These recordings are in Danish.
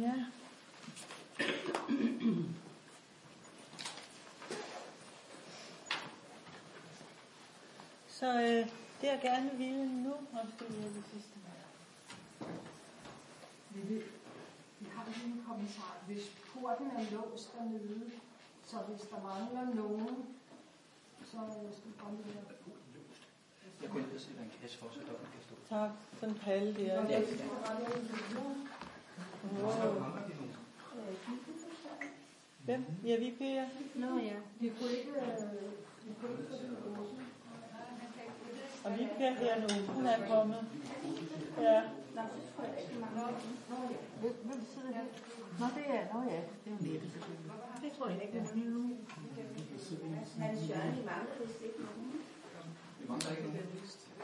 Ja. Så øh, det jeg gerne vil nu, vi have det sidste. Vi, vil, vi har lige en kommentar. Hvis porten er låst dernede, så hvis der mangler nogen, så skal vi komme med Jeg går ind og sætter en kasse for, så der kan stå. Tak. Sådan en palle der. Ja, Ja. det er ret Wow. Hvem? Ja, vi Per. Nå ja. Vi kunne ikke, øh, ikke. Og vi Per her nu. Hun er kommet. Ja. Hvem, sidder her? Nå, det er, nå ja, det er jo Nette selvfølgelig. Det tror jeg ikke, det er nu. Hans Jørgen i mange hvis ikke nogen. Det mangler ikke nogen.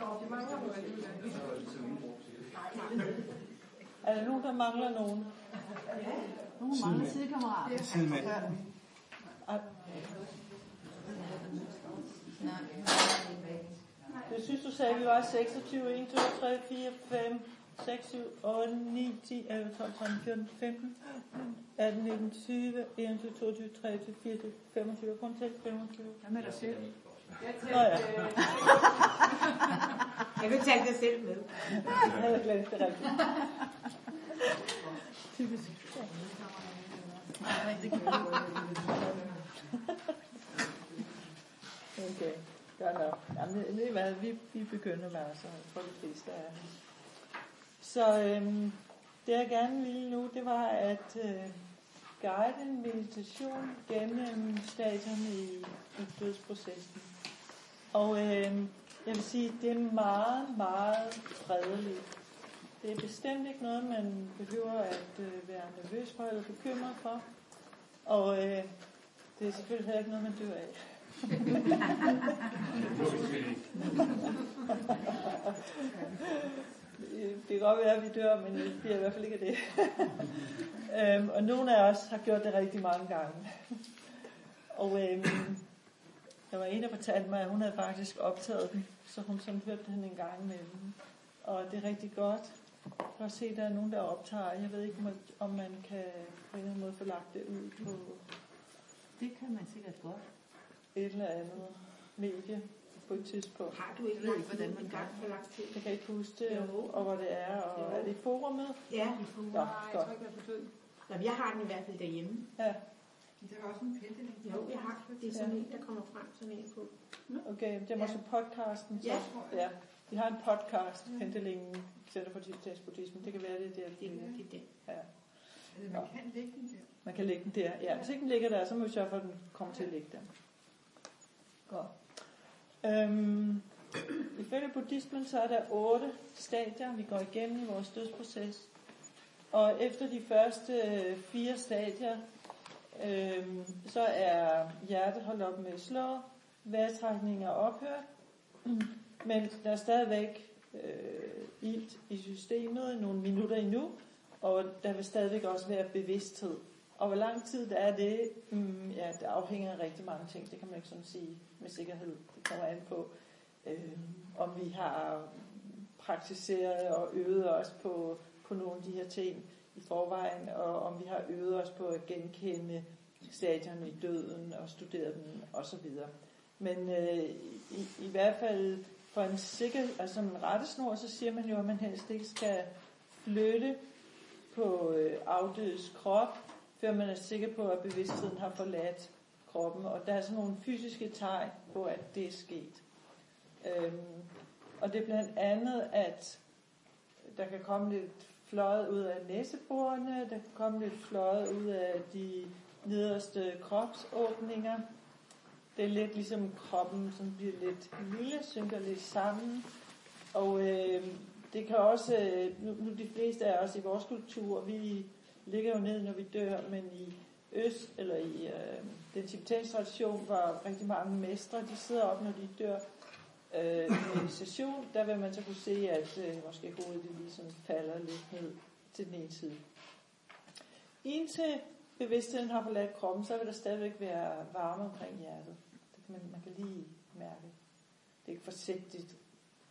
Nå, det mangler vi alligevel. Så er. Er der nogen, der mangler nogen? Nogle mangler sidekammerater. Sidemand. Jeg synes, du sagde, at vi var 26, 1, 2, 3, 4, 5, 6, 7, 8, 9, 10, 11, 12, 13, 14, 15, 18, 19, 20, 21, 22, 23, 24, 25, kun til 25. hvad med dig selv? Nå ja, Jeg vil tage det selv med. jeg havde glemt det rigtigt. Typisk. Okay, godt nok. Jamen, det er hvad, vi, vi begynder med, altså, for de fleste af. Så øhm, det jeg gerne ville nu, det var at øh, guide en meditation gennem stadierne i, i dødsprocessen. Og øhm, jeg vil sige, det er meget, meget fredeligt. Det er bestemt ikke noget, man behøver at øh, være nervøs for eller bekymret for. Og øh, det er selvfølgelig heller ikke noget, man dør af. det kan godt være, at vi dør, men det bliver i hvert fald ikke af det. øhm, og nogle af os har gjort det rigtig mange gange. og øhm, der var en, der fortalte mig, at hun havde faktisk optaget den, så hun sådan hørte den en gang imellem. Og det er rigtig godt. Jeg kan også se, at der er nogen, der optager. Jeg ved ikke, om- om man kan på en eller anden måde få lagt det ud på Det kan man sikkert godt. et eller andet medie på et tidspunkt. Har du ikke Jeg lagt ikke, hvordan man gang for lagt til? Jeg kan ikke huske det, Jo. og hvor det er, og Jo. er det i forumet? Ja. Nå, godt. Nå, men jeg har den i hvert fald derhjemme. Ja, Der er også en pendeling. Jo, jeg har. Det er sådan en, der kommer frem sådan en på. okay. Det er måske podcasten. Så. Ja. ja. Vi har en podcast, Pendelingen Center for Tibetans Buddhisme. Det kan være, det er der. Det er, det. Ja. Eller man kan lægge den der. Man kan lægge den der. Ja, hvis ikke den ligger der, så må vi sørge for, at den kommer til at ligge der. Godt. Øhm, ifølge buddhismen, så er der otte stadier, vi går igennem i vores dødsproces. Og efter de første øh, fire stadier, øhm, så er hjertet holdt op med at slå, vejrtrækning er ophørt, men der er stadigvæk øh, ilt i systemet nogle minutter endnu, og der vil stadigvæk også være bevidsthed. Og hvor lang tid der er det, mm, ja, det afhænger af rigtig mange ting. Det kan man ikke sådan sige med sikkerhed. Det kommer an på, øh, om vi har praktiseret og øvet os på, på nogle af de her ting i forvejen, og om vi har øvet os på at genkende stadierne i døden og studere dem osv. Men øh, i, i hvert fald for en sikker, altså en rettesnor, så siger man jo, at man helst ikke skal flytte på øh, afdødes krop, før man er sikker på, at bevidstheden har forladt kroppen. Og der er sådan nogle fysiske tegn på, at det er sket. Øhm, og det er blandt andet, at der kan komme lidt fløjet ud af næseborene, der kan komme lidt fløjet ud af de nederste kropsåbninger. Det er lidt ligesom kroppen, som bliver lidt lille, synker lidt sammen. Og øh, det kan også, øh, nu, nu de fleste af os i vores kultur, vi ligger jo ned, når vi dør, men i øst, eller i øh, den tibetanske tradition, hvor rigtig mange mestre, de sidder op, når de dør øh, i meditation, der vil man så kunne se, at øh, måske hovedet det ligesom falder lidt ned til den ene side. Indtil bevidstheden har forladt kroppen, så vil der stadigvæk være varme omkring hjertet men man, man kan lige mærke. Det er ikke forsigtigt.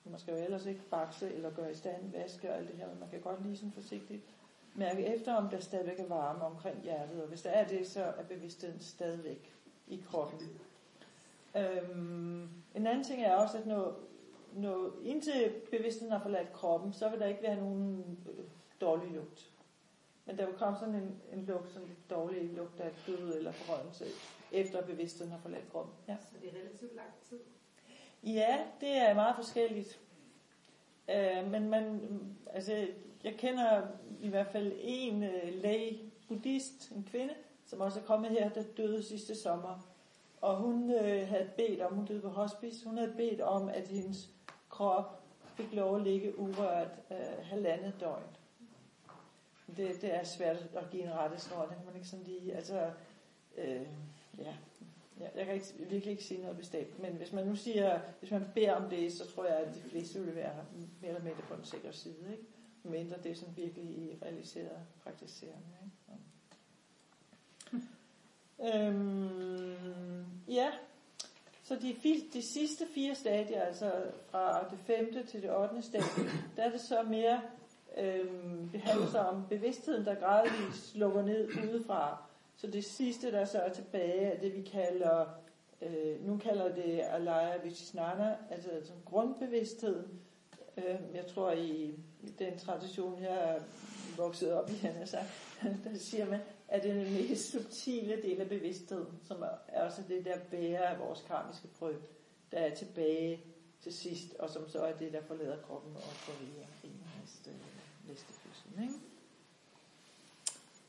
Man skal jo ellers ikke bakse eller gøre i stand, vaske og alt det her, men man kan godt lige sådan forsigtigt mærke efter, om der stadigvæk er varme omkring hjertet, og hvis der er det, så er bevidstheden stadigvæk i kroppen. Øhm, en anden ting er også, at når, når indtil bevidstheden har forladt kroppen, så vil der ikke være nogen øh, dårlig lugt. Men der vil komme sådan en, en lugt, sådan lidt dårlig lugt af død eller forrørelse, efter bevidstheden har forladt kroppen. Ja. Så det er relativt lang tid. Ja, det er meget forskelligt. Øh, men man, altså, jeg kender i hvert fald en øh, læge, buddhist, en kvinde, som også er kommet her, der døde sidste sommer. Og hun øh, havde bedt om, hun døde på hospice, hun havde bedt om, at hendes krop fik lov at ligge urørt øh, halvandet døgn. Det, det er svært at give en rettesnor, det kan man ikke sådan lige, altså, øh, ja, Ja, jeg kan ikke, virkelig ikke sige noget bestemt, men hvis man nu siger, hvis man beder om det, så tror jeg, at de fleste vil være mere eller mindre på den sikre side, ikke? Mindre det som sådan virkelig realiseret praktiserende, ikke? Ja. Øhm, ja, så de, de sidste fire stadier, altså fra det femte til det ottende stadie, der er det så mere, øhm, det handler så om bevidstheden, der gradvist lukker ned udefra, så det sidste, der så er tilbage, er det, vi kalder, øh, nu kalder det Alaya Vichisnana, altså som grundbevidsthed. Øh, jeg tror, i den tradition, jeg er vokset op i, han sagt, der siger man, at det er den mest subtile del af bevidstheden, som er også det, der bærer af vores karmiske prøve, der er tilbage til sidst, og som så er det, der forlader kroppen og går videre i næste, næste fødsel. Ikke?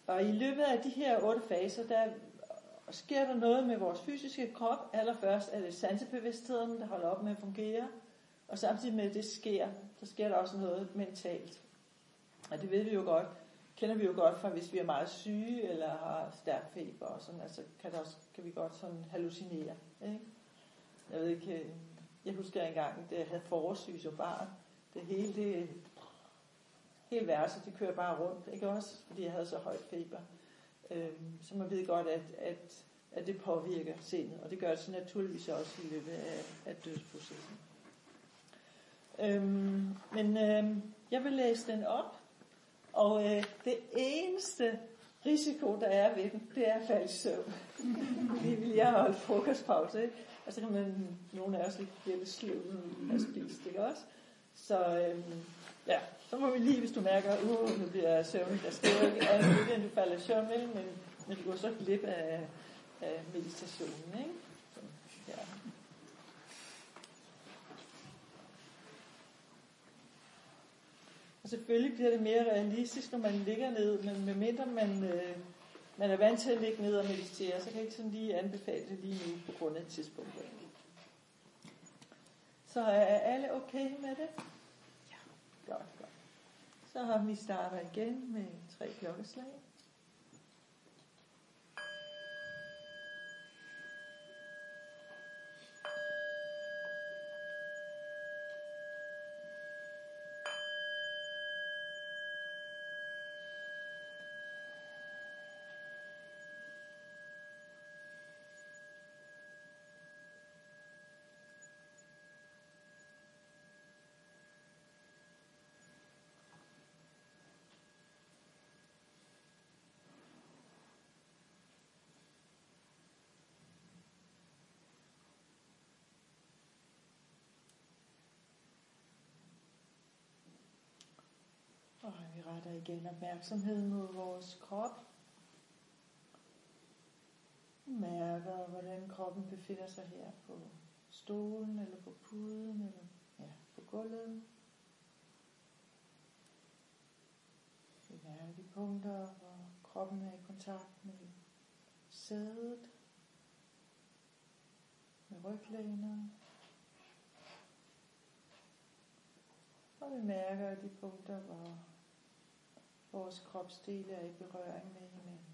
Og i løbet af de her otte faser, der sker der noget med vores fysiske krop. Allerførst er det sansebevidstheden, der holder op med at fungere. Og samtidig med at det sker, så sker der også noget mentalt. Og det ved vi jo godt, kender vi jo godt fra, hvis vi er meget syge eller har stærk feber og sådan, altså kan, det også, kan vi godt sådan hallucinere. Ikke? Jeg ved ikke, jeg husker engang, da jeg havde forårssyge som barn, det hele det hele værelset, det kører bare rundt, ikke også? Fordi jeg havde så højt feber. Øhm, så man ved godt, at, at, at det påvirker sindet, og det gør det så naturligvis også i løbet af, af dødsprocessen. Øhm, men øhm, jeg vil læse den op, og øh, det eneste risiko, der er ved den, det er at falde i søvn. Fordi vi lige har holdt frokostpause, ikke? og så kan man, nogle af os ikke blive lidt sløv, at spise, ikke også? Så øhm, ja, så må vi lige, hvis du mærker, at uh, nu bliver jeg søvnig, der sker ikke ikke andet, end du falder i søvn, med, Men, men du går så glip af, af meditationen, ikke? Så, ja. Og selvfølgelig bliver det mere realistisk, når man ligger ned, men medmindre man, øh, man er vant til at ligge ned og meditere, så kan jeg ikke sådan lige anbefale det lige nu på grund af tidspunktet. Så er alle okay med det? Så har vi starter igen med tre klokkeslag. Og vi retter igen opmærksomheden mod vores krop. Mærker, hvordan kroppen befinder sig her på stolen, eller på puden, eller ja, på gulvet. Vi mærker de punkter, hvor kroppen er i kontakt med sædet, med ryglænet. Og vi mærker de punkter, hvor vores kropsdele er i berøring med hinanden.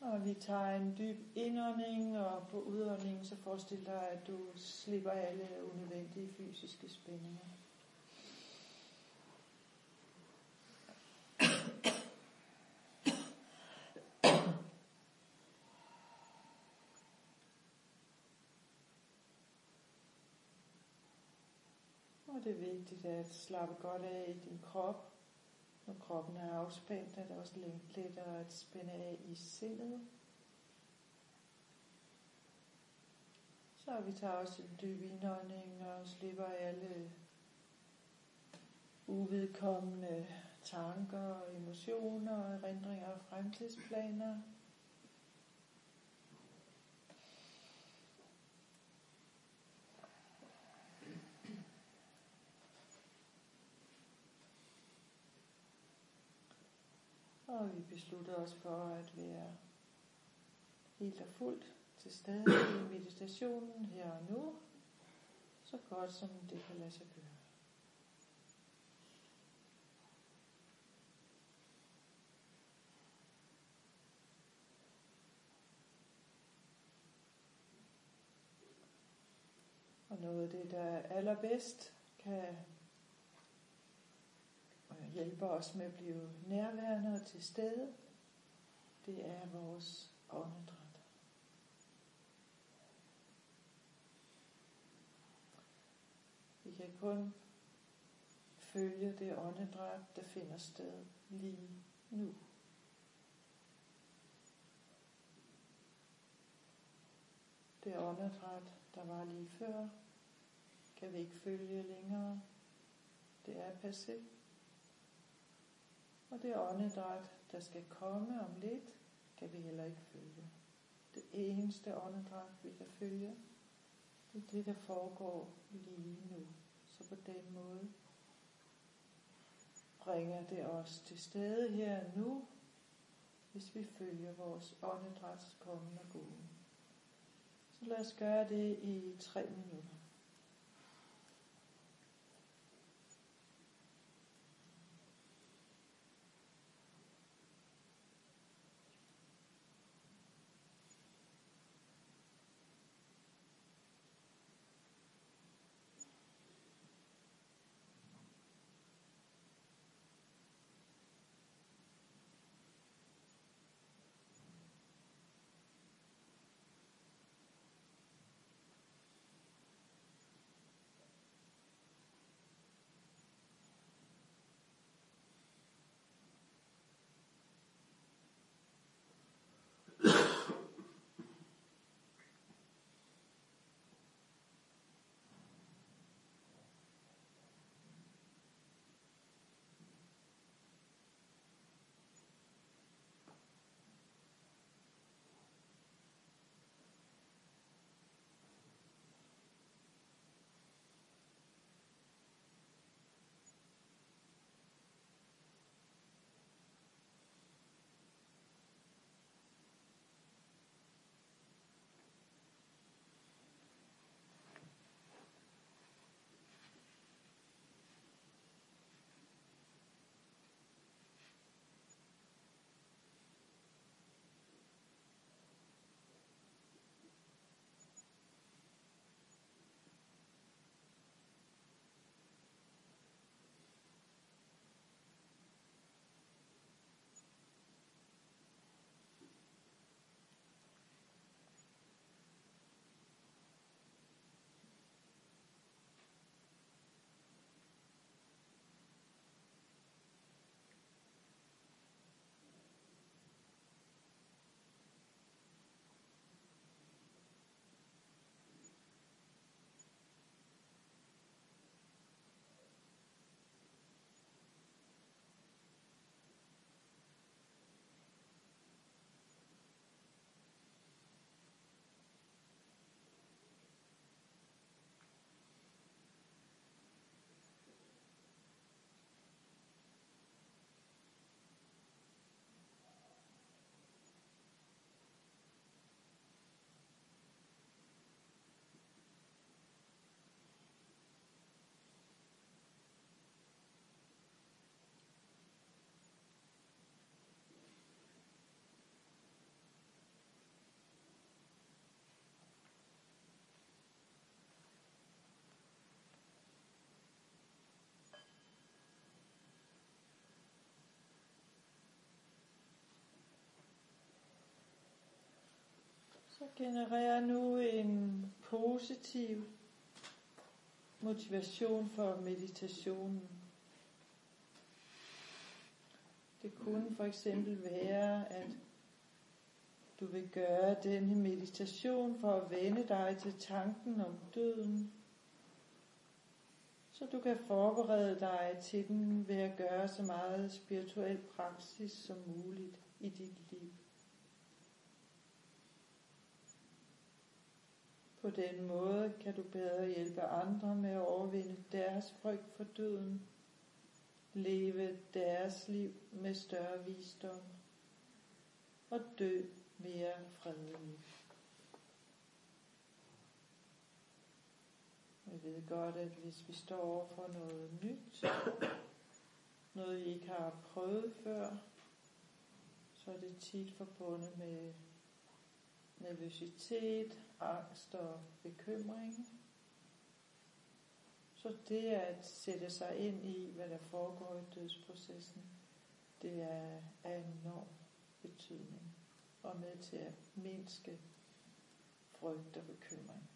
Og vi tager en dyb indånding, og på udåndingen så forestil dig, at du slipper alle unødvendige fysiske spændinger. Og det er vigtigt at slappe godt af i din krop. Når kroppen er afspændt, er det også lettere at spænde af i sindet. Så vi tager også en dyb indånding og slipper alle uvedkommende tanker, emotioner, erindringer og fremtidsplaner. Og vi beslutter os for at være helt og fuldt til stede i meditationen her og nu, så godt som det kan lade sig gøre. Og noget af det, der er allerbedst, kan hjælper os med at blive nærværende og til stede, det er vores åndedræt. Vi kan kun følge det åndedræt, der finder sted lige nu. Det åndedræt, der var lige før, kan vi ikke følge længere. Det er passé. Og det åndedræt, der skal komme om lidt, kan vi heller ikke følge. Det eneste åndedræt, vi kan følge, det er det, der foregår lige nu. Så på den måde bringer det os til stede her nu, hvis vi følger vores åndedræts kommende gode. Så lad os gøre det i tre minutter. Genererer nu en positiv motivation for meditationen. Det kunne for eksempel være, at du vil gøre denne meditation for at vende dig til tanken om døden, så du kan forberede dig til den ved at gøre så meget spirituel praksis som muligt i dit liv. På den måde kan du bedre hjælpe andre med at overvinde deres frygt for døden, leve deres liv med større visdom og dø mere fredeligt. Jeg ved godt, at hvis vi står over for noget nyt, noget vi ikke har prøvet før, så er det tit forbundet med nervøsitet, angst og bekymring. Så det at sætte sig ind i, hvad der foregår i dødsprocessen, det er af enorm betydning og med til at mindske frygt og bekymring.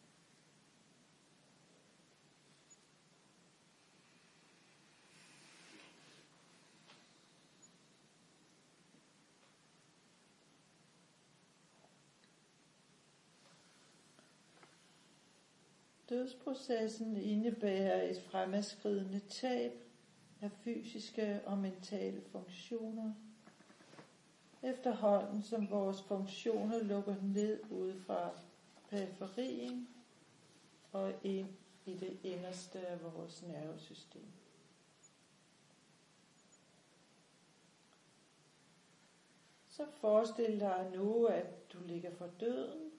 Dødsprocessen indebærer et fremadskridende tab af fysiske og mentale funktioner, efterhånden som vores funktioner lukker ned ud fra periferien og ind i det inderste af vores nervesystem. Så forestil dig nu, at du ligger for døden,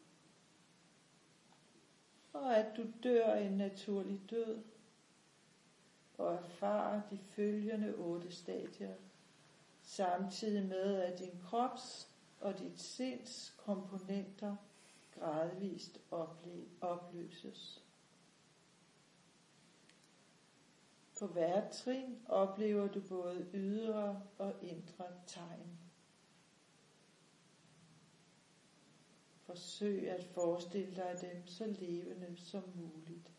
og at du dør en naturlig død, og erfarer de følgende otte stadier, samtidig med at din krops og dit sinds komponenter gradvist opløses. På hvert trin oplever du både ydre og indre tegn. Forsøg at forestille dig dem så levende som muligt.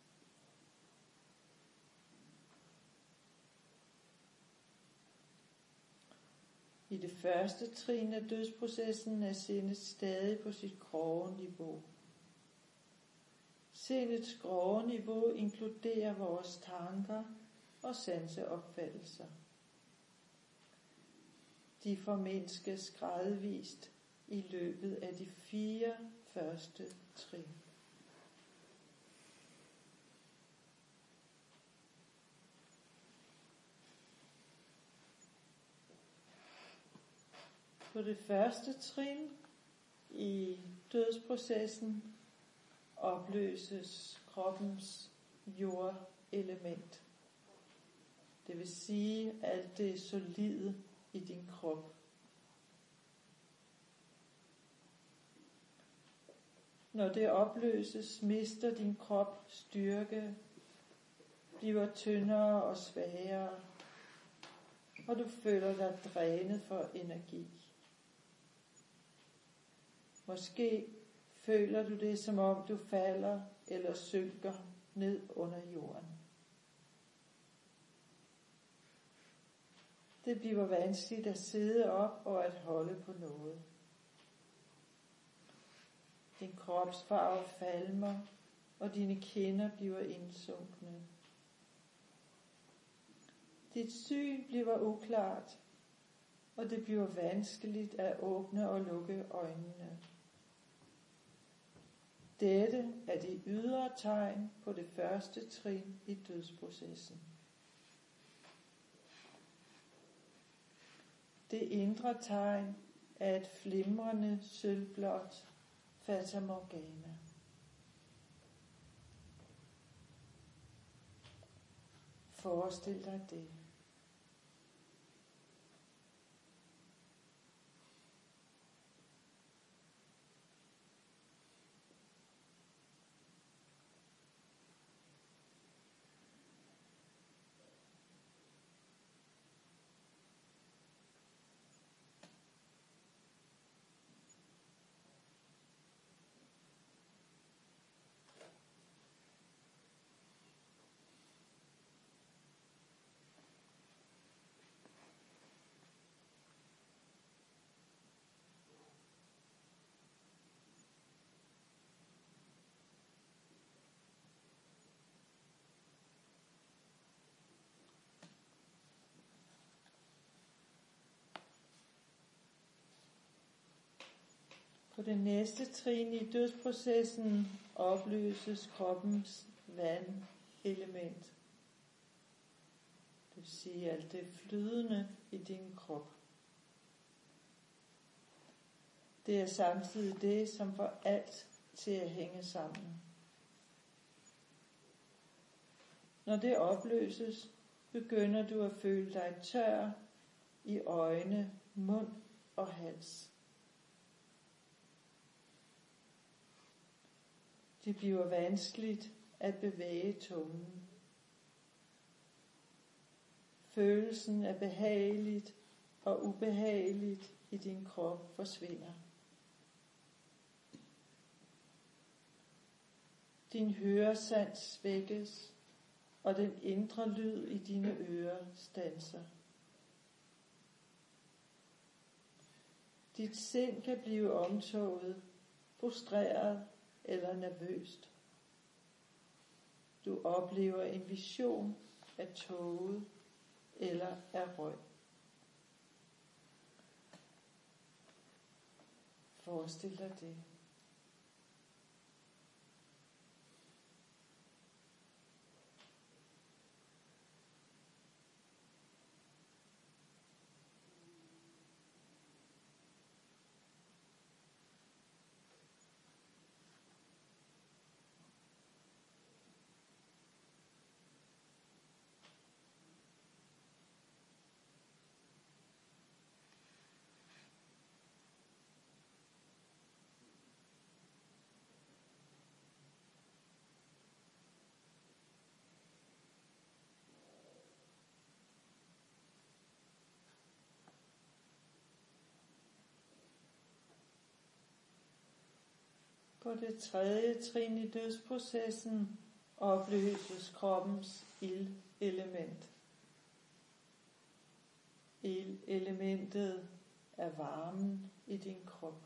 I det første trin af dødsprocessen er sindet stadig på sit grove niveau. Sindets grove niveau inkluderer vores tanker og sanseopfattelser. De formindskes gradvist i løbet af de fire første trin. På det første trin i dødsprocessen opløses kroppens jordelement. Det vil sige alt det solide i din krop. Når det opløses, mister din krop styrke, bliver tyndere og svagere, og du føler dig drænet for energi. Måske føler du det, som om du falder eller synker ned under jorden. Det bliver vanskeligt at sidde op og at holde på noget. Din kropsfarve falmer, og dine kinder bliver indsunkne. Dit syn bliver uklart, og det bliver vanskeligt at åbne og lukke øjnene. Dette er de ydre tegn på det første trin i dødsprocessen. Det indre tegn er et flimrende sølvblåt Fata Morgana. Forestil dig det. På det næste trin i dødsprocessen opløses kroppens vandelement. Det vil sige alt det flydende i din krop. Det er samtidig det, som får alt til at hænge sammen. Når det opløses, begynder du at føle dig tør i øjne, mund og hals. Det bliver vanskeligt at bevæge tungen. Følelsen af behageligt og ubehageligt i din krop forsvinder. Din høresans svækkes, og den indre lyd i dine ører stanser. Dit sind kan blive omtoget, frustreret eller nervøst. Du oplever en vision af toget eller af røg. Forestil dig det. På det tredje trin i dødsprocessen opløses kroppens ildelement. Ildelementet er varmen i din krop.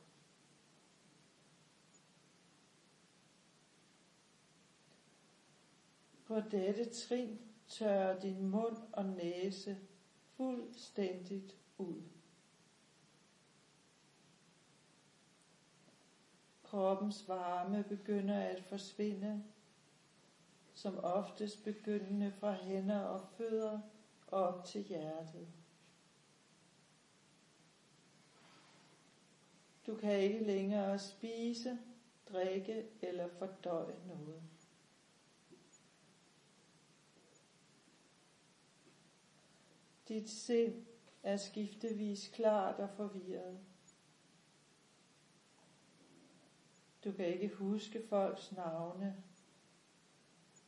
På dette trin tørrer din mund og næse fuldstændigt ud. kroppens varme begynder at forsvinde, som oftest begyndende fra hænder og fødder op til hjertet. Du kan ikke længere spise, drikke eller fordøje noget. Dit sind er skiftevis klart og forvirret. Du kan ikke huske folks navne,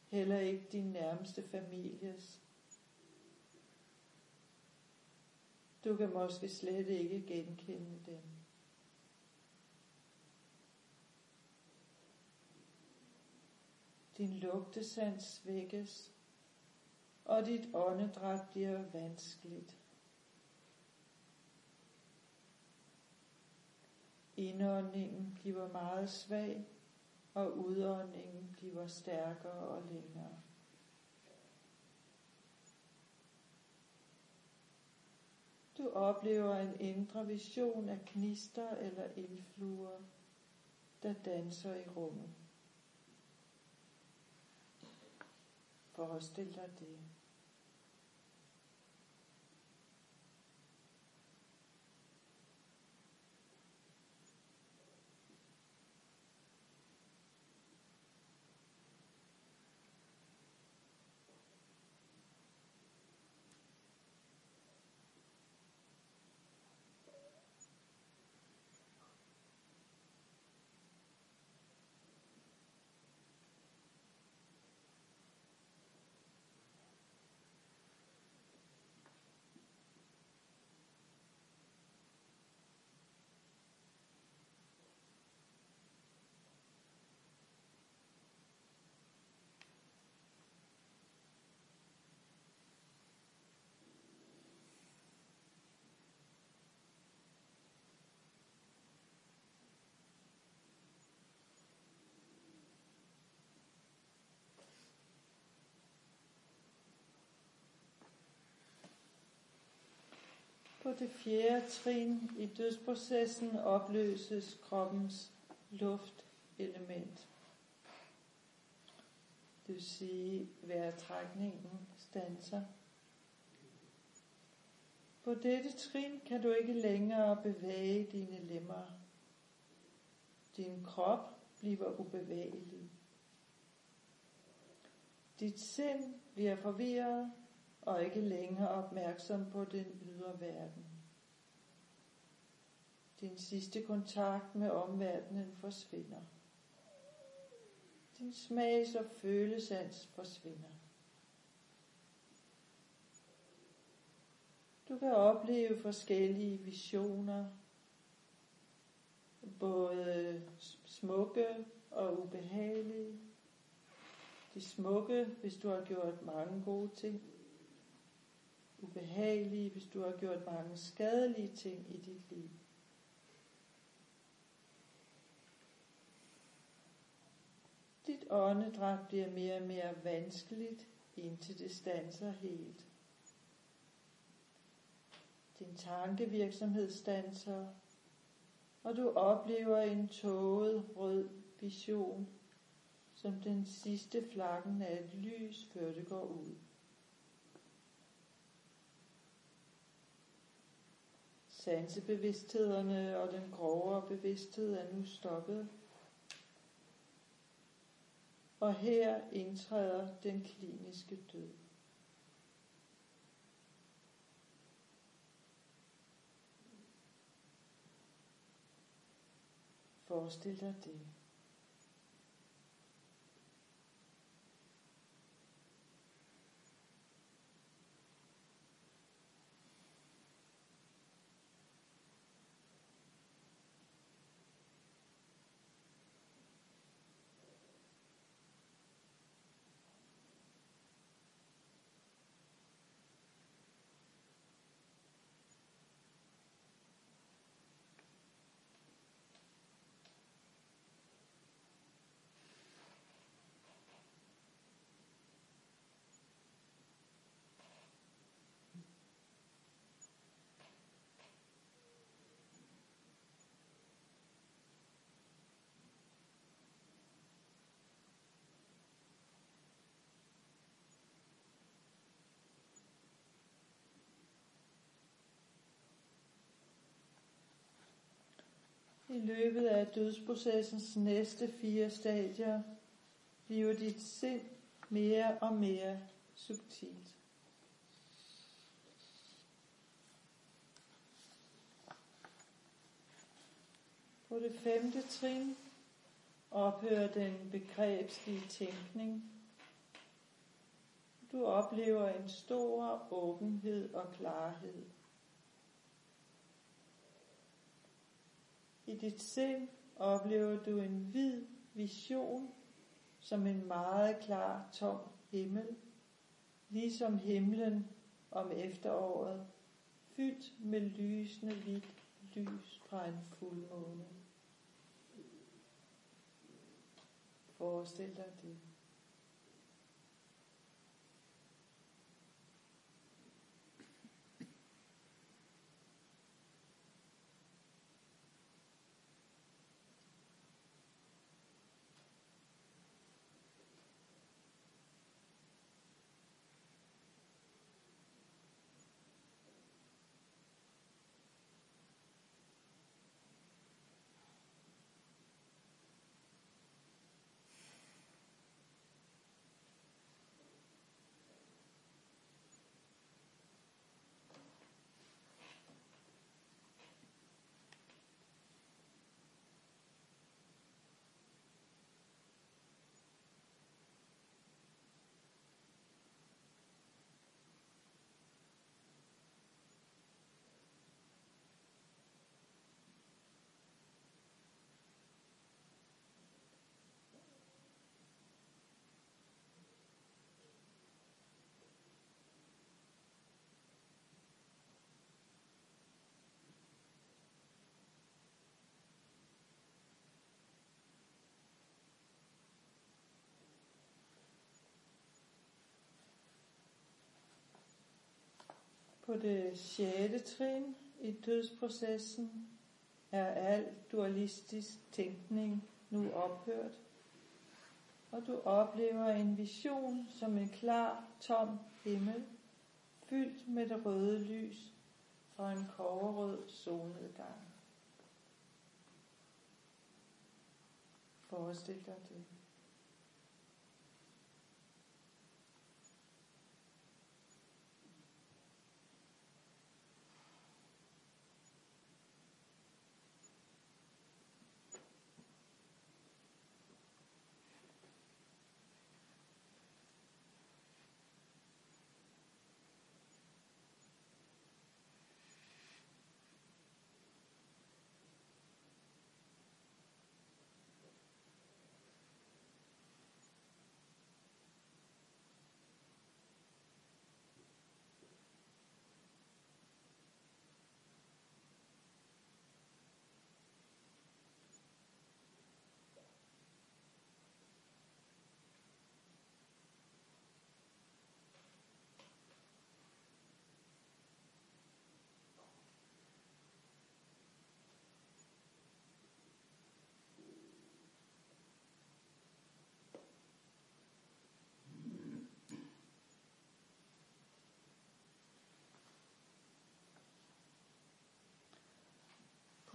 heller ikke din nærmeste families. Du kan måske slet ikke genkende dem. Din lugtesans svækkes, og dit åndedræt bliver vanskeligt. Indåndingen bliver meget svag, og udåndingen bliver stærkere og længere. Du oplever en indre vision af knister eller ildfluer, der danser i rummet. Forestil dig det. På det fjerde trin i dødsprocessen opløses kroppens luftelement. Det vil sige, vejrtrækningen stanser. På dette trin kan du ikke længere bevæge dine lemmer. Din krop bliver ubevægelig. Dit sind bliver forvirret og ikke længere opmærksom på den ydre verden. Din sidste kontakt med omverdenen forsvinder. Din smags- og følesans forsvinder. Du kan opleve forskellige visioner, både smukke og ubehagelige. De smukke, hvis du har gjort mange gode ting. Ubehagelige, hvis du har gjort mange skadelige ting i dit liv. Dit åndedræt bliver mere og mere vanskeligt, indtil det stanser helt. Din tankevirksomhed stanser, og du oplever en tåget rød vision, som den sidste flakken af et lys, før det går ud. Sansebevidsthederne og den grovere bevidsthed er nu stoppet. Og her indtræder den kliniske død. Forestil dig det. I løbet af dødsprocessens næste fire stadier bliver dit sind mere og mere subtilt. På det femte trin ophører den begrebslige tænkning. Du oplever en stor åbenhed og klarhed. I dit sind oplever du en hvid vision som en meget klar, tom himmel, ligesom himlen om efteråret, fyldt med lysende hvidt lys fra en fuldmåne. Forestil dig det. På det sjette trin i dødsprocessen er al dualistisk tænkning nu ophørt, og du oplever en vision som en klar, tom himmel, fyldt med det røde lys fra en koverrød solnedgang. Forestil dig det.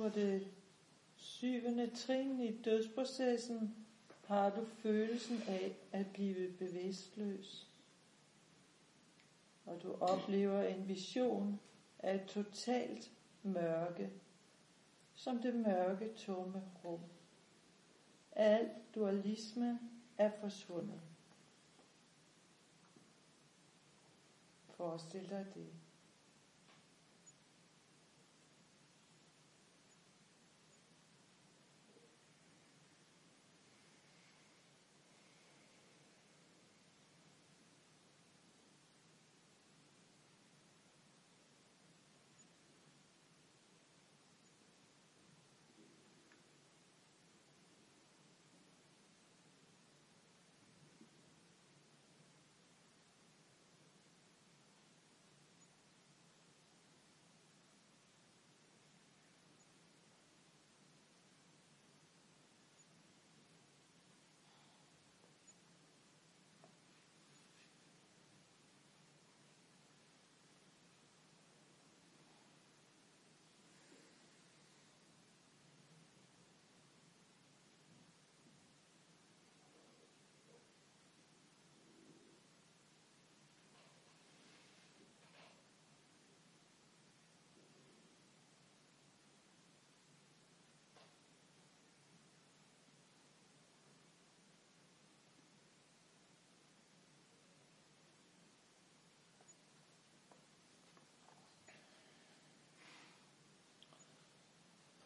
På det syvende trin i dødsprocessen har du følelsen af at blive bevidstløs. Og du oplever en vision af et totalt mørke, som det mørke tomme rum. Al dualisme er forsvundet. Forestil dig det.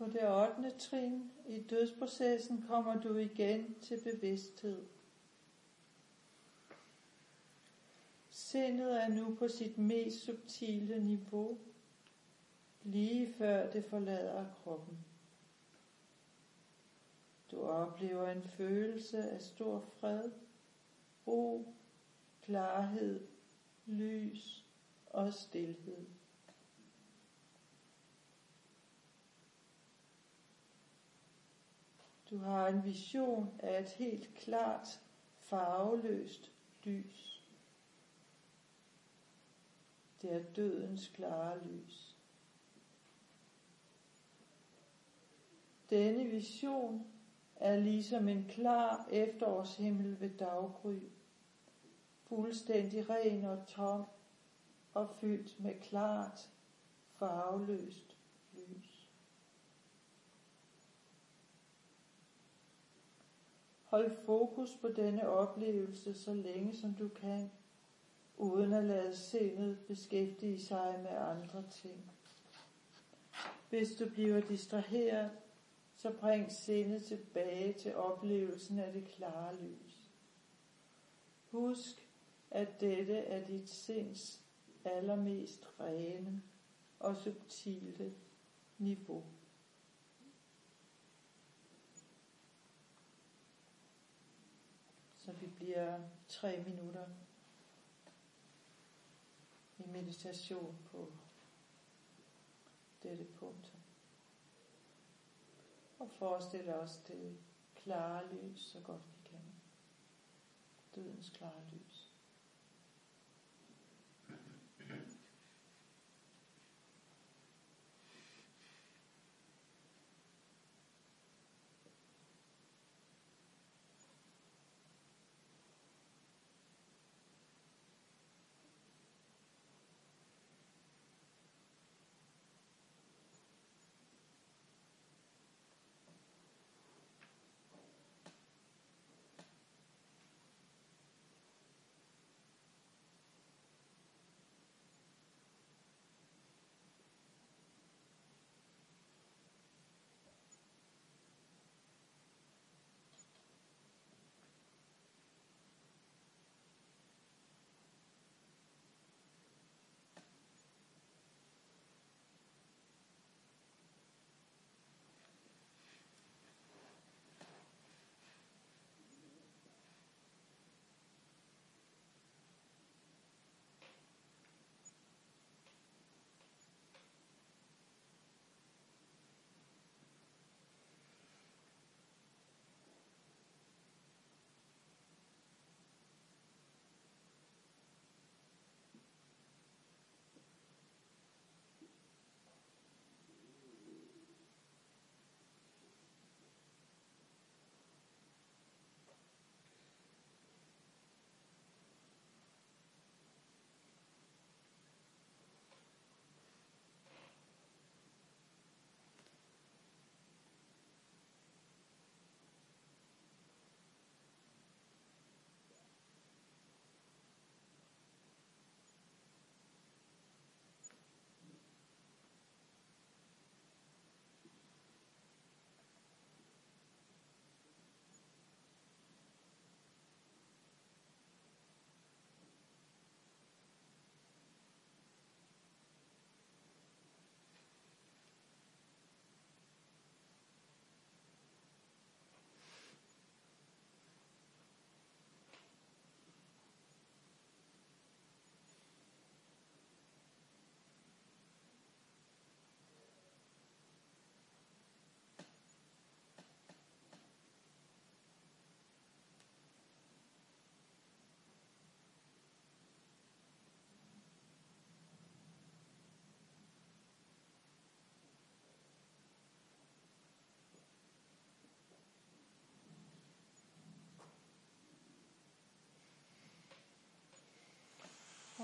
På det 8. trin i dødsprocessen kommer du igen til bevidsthed. Sindet er nu på sit mest subtile niveau, lige før det forlader kroppen. Du oplever en følelse af stor fred, ro, klarhed, lys og stilhed. Du har en vision af et helt klart, farveløst lys. Det er dødens klare lys. Denne vision er ligesom en klar efterårshimmel ved daggry, fuldstændig ren og tom og fyldt med klart, farveløst lys. Hold fokus på denne oplevelse så længe som du kan, uden at lade sindet beskæftige sig med andre ting. Hvis du bliver distraheret, så bring sindet tilbage til oplevelsen af det klare lys. Husk, at dette er dit sinds allermest rene og subtile niveau. Så vi bliver tre minutter i meditation på dette punkt. Og forestille os det klare lys så godt vi kan. Dødens klare lys.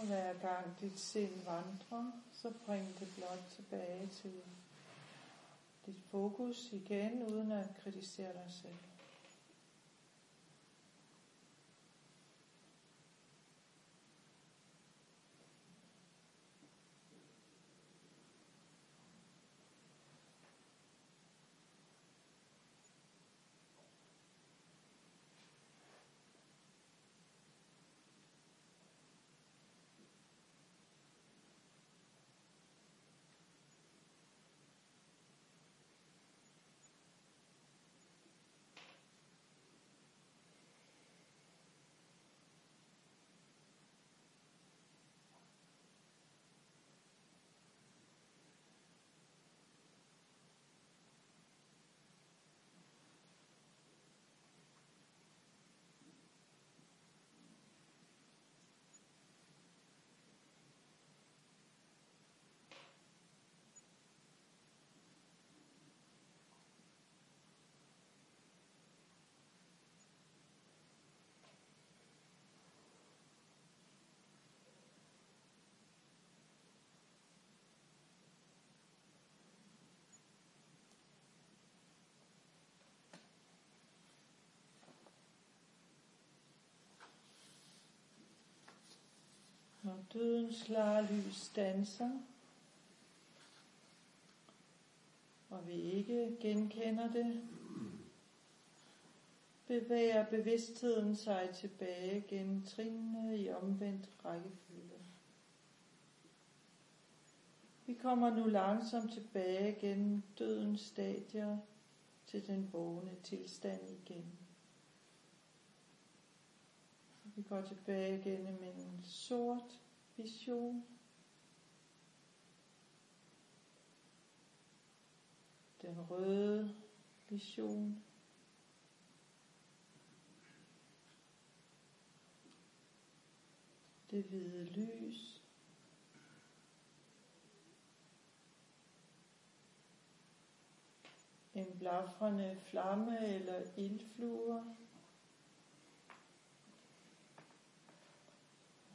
Og hver gang dit sind vandrer, så bring det blot tilbage til dit fokus igen, uden at kritisere dig selv. Når dødens klare lys danser, og vi ikke genkender det, bevæger bevidstheden sig tilbage gennem trinene i omvendt rækkefølge. Vi kommer nu langsomt tilbage gennem dødens stadier til den vågne tilstand igen. Vi går tilbage gennem en sort Vision. Den røde vision. Det hvide lys. en blafrende flamme eller ildfluer,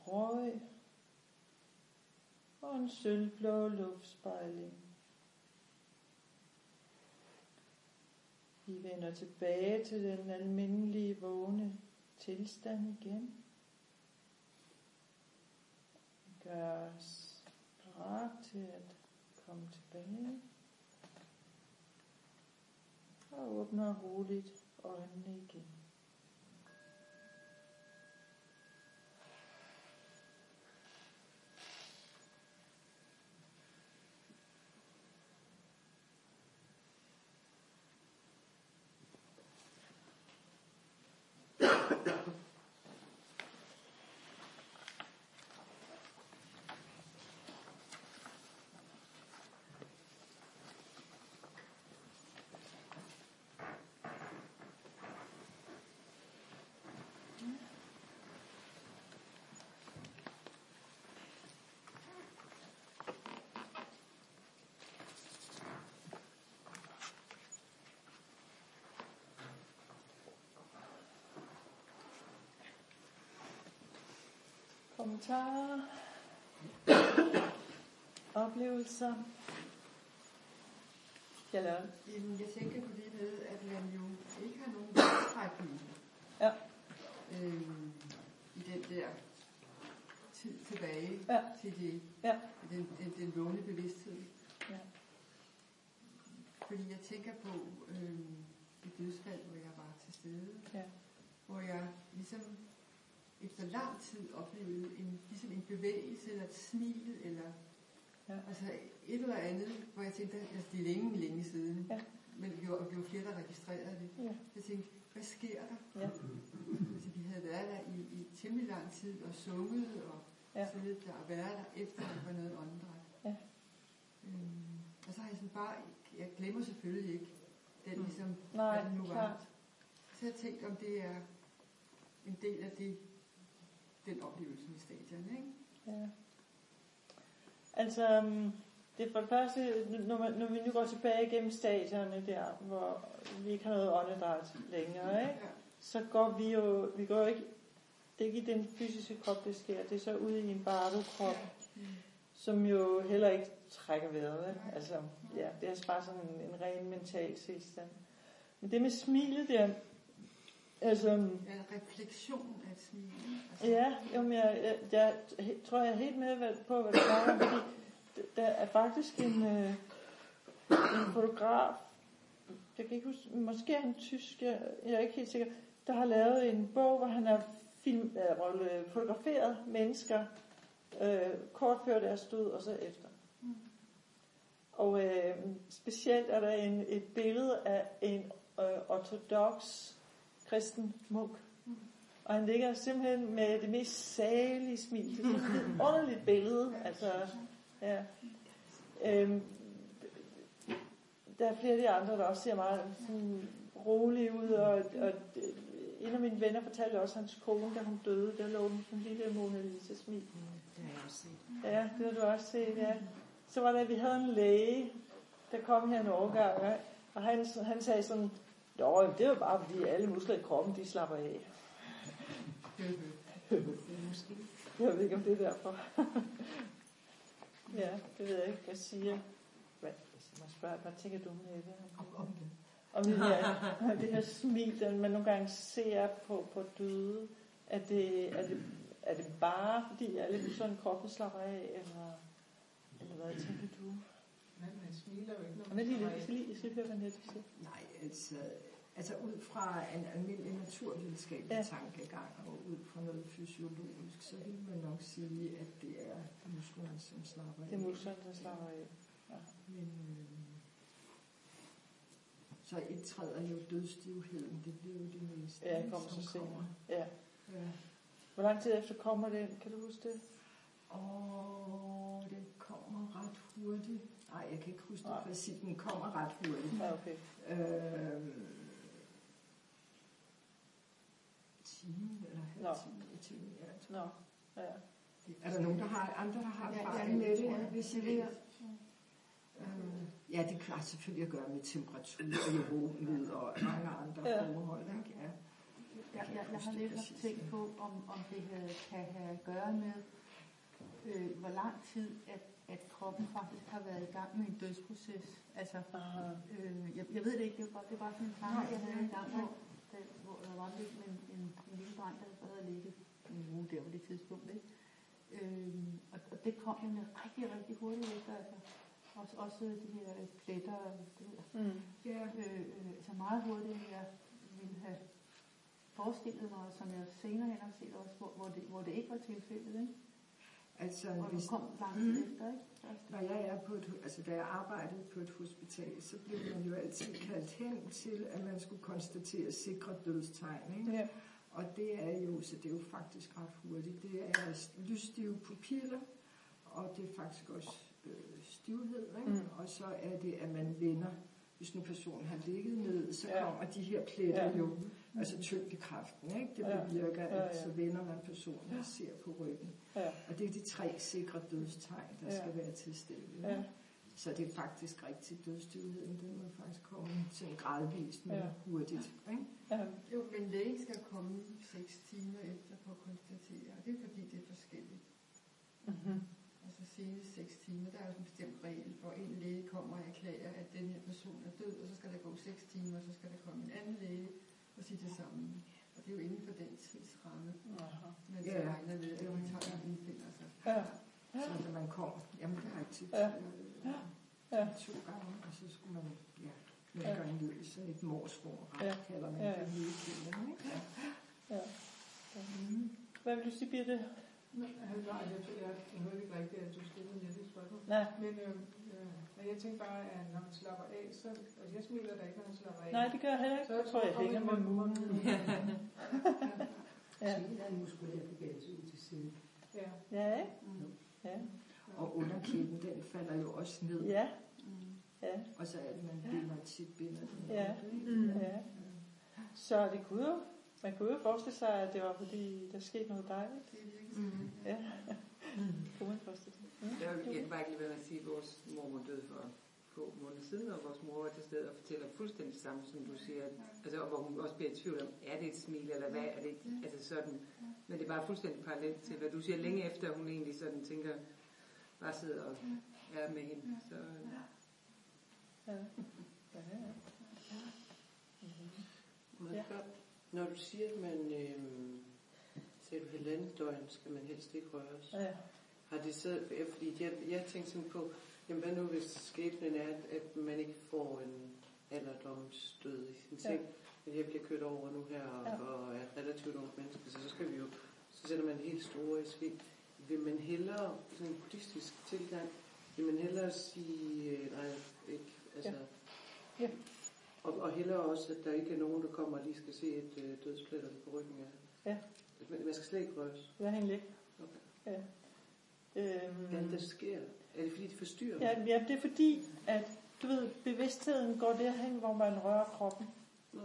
røg, og en sølvblå luftspejling. Vi vender tilbage til den almindelige vågne tilstand igen. Gør os parat til at komme tilbage. Og åbner roligt øjnene igen. Kommentarer? Oplevelser? Eller, Jamen, jeg tænker på det med, at man jo ikke har nogen vejstrækning. Ja. Øhm, I den der tid tilbage Ja. til det, Ja. den, den, den vågne bevidsthed. Ja. Fordi jeg tænker på øhm, et dødsfald, hvor jeg var til stede, Ja. hvor jeg ligesom efter lang tid oplevede en, ligesom en bevægelse, eller et smil, eller Ja. altså et eller andet, hvor jeg tænkte, altså det er længe, længe siden, Ja. men vi var, vi var flere, der registrerede det. Ja. Jeg tænkte, hvad sker der? Ja. Altså, vi havde været der i, i temmelig lang tid og sunget og Ja. siddet der og været der efter, at var noget åndedræt. Ja. Øhm, og så har jeg sådan bare, jeg glemmer selvfølgelig ikke den ligesom, Mm. Nej, hvad det nu var. klart. Så jeg tænkte, om det er en del af det, den oplevelse i stadion, ikke? Ja. Altså, um, det er for det første, når, man, når vi nu går tilbage igennem stadierne der, hvor vi ikke har noget åndedræt længere, ikke? Så går vi jo, vi går jo ikke, det er ikke i den fysiske krop, det sker, det er så ude i en bardo-krop, Mm. som jo heller ikke trækker vejret. Altså, ja, det er bare sådan en, en ren mental tilstand. Men det med smilet der, altså, en refleksion af et smil. ikke? Altså, Ja, jamen jeg, jeg, jeg, jeg tror, jeg er helt med hvad- på, hvad snakker om, fordi der er faktisk en, øh, en fotograf, jeg kan ikke huske, måske er han tysk, jeg, jeg er ikke helt sikker, der har lavet en bog, hvor han har film, øh, fotograferet mennesker øh, kort før deres død og så efter. Mm. Og øh, specielt er der en, et billede af en øh, ortodox kristen munk. Og han ligger simpelthen med det mest salige smil. Det er sådan et underligt billede. Altså, ja. Øhm, der er flere af de andre, der også ser meget sådan rolige ud. Og, og en af mine venner fortalte også, at hans kone, da hun døde, der lå hun sådan en lille Mona Lisa smil. Det har jeg også set. Ja, det har du også set, ja. Så var der, at vi havde en læge, der kom her en årgang, og han, han sagde sådan, jamen, det er jo bare fordi alle muskler i kroppen, de slapper af. Måske. Jeg ved ikke, om det er derfor. ja, det ved jeg ikke. Hvad siger hvad, må jeg spørge, hvad tænker du med det? Om, det. Om det her, det her smil, den man nogle gange ser på, på døde. Er det, er, det, er det bare, fordi alle sådan kroppen slapper af, eller, eller hvad tænker du? Men man smiler jo ikke, når Men man lige, kommer jeg skal lige, jeg skal lige høre, hvad Nette siger. Altså, ud fra en almindelig naturvidenskabelig Ja. ja. tankegang og ud fra noget fysiologisk, så vil man nok sige, at det er musklerne, som slapper af. Det er musklerne, der slapper af. Men, øh, så indtræder jo dødstivheden, det bliver jo det meste, Ja, det kommer som så senere. kommer. Ja. Ja. Hvor lang tid efter kommer den? Kan du huske det? Og den kommer ret hurtigt. Nej, jeg kan ikke huske det præcis. Den kommer ret hurtigt. Ja, okay. Øh, time eller halv Nå. time, en time, ja. Nå, ja. Er der nogen, der har, andre, der har Ja, erfaring ja, med det. Hvis I vil. Øh, ja, det har selvfølgelig at gøre med temperatur og rummet og mange andre Ja. forhold. Ikke? Ja. Jeg, jeg, jeg har lidt tænkt på, om, om det havde, kan have at gøre med, øh, hvor lang tid, at, at kroppen faktisk har været i gang med en dødsproces. Altså, øh, jeg, jeg ved det ikke, det var, bare, det var sådan en tanke, jeg havde i gang, hvor, der, hvor der var lidt med en, en, en lille dreng, der havde ligget en uge der på det tidspunkt. Ikke? Øh, og, og det kom jo rigtig, rigtig hurtigt efter. Altså. Også, også de her pletter, det jeg, Mm. Ja. øh, øh, altså meget hurtigt, jeg ville have forestillet mig, som jeg senere hen har set også, hvor, hvor, det, hvor det ikke var tilfældet, ikke? Altså, Hvor hvis, det kom lang tid Mhm. efter, ikke? Når jeg er på et, altså da jeg arbejdede på et hospital, så blev man jo altid kaldt hen til, at man skulle konstatere sikre dødstegn. Ikke? Ja. Og det er jo, så det er jo faktisk ret hurtigt. Det er lysstive pupiller, og det er faktisk også øh, stivhed. Ikke? Mm. Mm. Og så er det, at man vender. Hvis nu personen har ligget ned, så Ja. kommer de her pletter ja. jo, altså tyngdekraften, ikke? det Ja. bevirker, Ja, at ja. så vender man personen og ser på ryggen. Ja. Og det er de tre sikre dødstegn, der Ja. skal være til stede. Ja. Så det er faktisk rigtig dødstivheden, den må faktisk komme sådan gradvist, men Ja. ja. hurtigt. Ikke? Ja. Jo, men lægen skal komme 6 timer efter på at konstatere, og det er fordi, det er forskelligt. Mm-hmm. Altså senest 6 timer, der er jo en bestemt regel, hvor en læge kommer og erklærer, at den her person er død, og så skal der gå 6 timer, og så skal der komme en anden læge og sige det samme. Og det er jo inden for den tidsramme, Aha. man Ja. regner med, at man tager og indfinder sig. Ja. Så når man kommer, jamen det har jeg tit Ja. Ja. to gange, og så skulle man ja, nogle Ja. gange ned i sådan et morsrum, Ja. ja. kalder man Ja, det ja. hele tiden. Ikke? Ja. Ja. Hvad vil du sige, Birte? Nej, nej, jeg, tror, jeg, jeg hørte ikke rigtigt, at du stillede en lille spørgsmål. Nej. Men øh, øh, men jeg tænkte bare, at når man slapper af, så... Altså, jeg smiler da ikke, når man slapper af. Nej, det gør jeg heller ikke. Så Jeg tror, jeg hænger med mulen. Ja. Smilet er en muskulær bevægelse ud til siden. Ja. Ja, ikke? Ja. Og underkæben, den falder jo også ned. Ja. Ja. Og så er det, man binder tit binder den. Ja. ikke? ja. Så det kunne jo, man kunne jo forestille sig, at det var fordi, der skete noget dejligt. Det er virkelig Mm. Ja. Kunne man forestille sig. Mm. Jeg, bare ikke lade være med at sige, at vores mormor døde for få måneder siden, og vores mor var til stede og fortæller fuldstændig det samme, som du siger. Altså, og hvor hun også bliver i tvivl om, er det et smil, eller hvad er det? Altså sådan. Men det er bare fuldstændig parallelt til, hvad du siger, længe efter hun egentlig sådan tænker, bare sidder og er med hende. Så, Ja. Ja, ja. Må jeg Ja. spørge, Når du siger, at man, øh, sagde du halvanden døgn, skal man helst ikke røres. ja. Har det så, fordi jeg, jeg tænkte sådan på, jamen hvad nu hvis skæbnen er, at, man ikke får en alderdomsdød i sin seng, ja. at jeg bliver kørt over nu her, og, Ja. og er relativt ung menneske, så, så skal vi jo, så sætter man helt store i sving. Vil man hellere, sådan en buddhistisk tilgang, vil man hellere sige, øh, nej, ikke, altså, Ja. Ja. Og, og hellere også, at der ikke er nogen, der kommer og lige skal se et øh, dødspletter på ryggen af. Ja. Man, man skal slet ikke røres. Har egentlig ikke. Okay. Ja. Øhm, Hvad er det, der sker? Er det fordi, de forstyrrer? ja, ja, det er fordi, at du ved, bevidstheden går derhen, hvor man rører kroppen. Nå,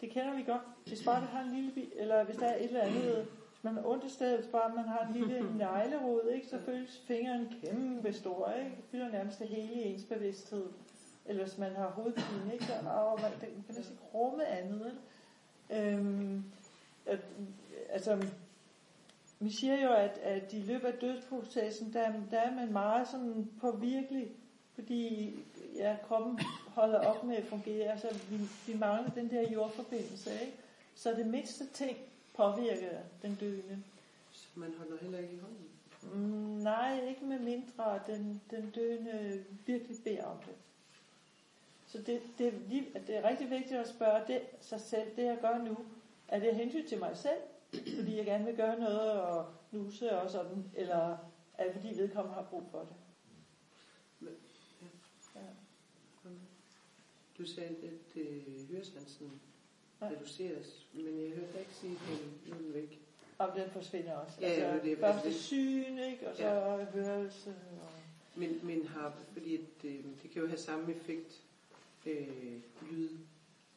Det kender vi godt. Hvis bare det har en lille, bi- eller hvis der er et eller andet, hvis man har ondt i stedet, hvis bare man har en lille neglerod, ikke, så føles fingeren kæmpe stor, ikke? Det fylder nærmest det hele i ens bevidsthed. Eller hvis man har hovedpine, ikke? Så, og man, den kan næsten ikke rumme andet, ikke? Øhm, at, altså, vi siger jo, at, at i løbet af dødsprocessen, der, der er man meget sådan påvirkelig, fordi ja, kroppen holder op med at fungere. Altså, vi, vi mangler den der jordforbindelse, ikke? Så det mindste ting påvirker den døende. så man holder heller ikke i hånden. Mm, nej, ikke med mindre den, den døende virkelig beder om det. Så det, det, er det er rigtig vigtigt at spørge det, sig selv, det jeg gør nu, er det hensyn til mig selv, fordi jeg gerne vil gøre noget og nuse og sådan, eller er det fordi vedkommende har brug for det? Ja. Du sagde, at øh, høresansen Ja. reduceres, men jeg hørte dig ikke sige, at den nu er væk. Og den forsvinder også. Ja, ja, altså, det er det, første det- syn, ikke? og så Ja. hørelse. Og, Men, men har, fordi øh, det kan jo have samme effekt, øh, lyd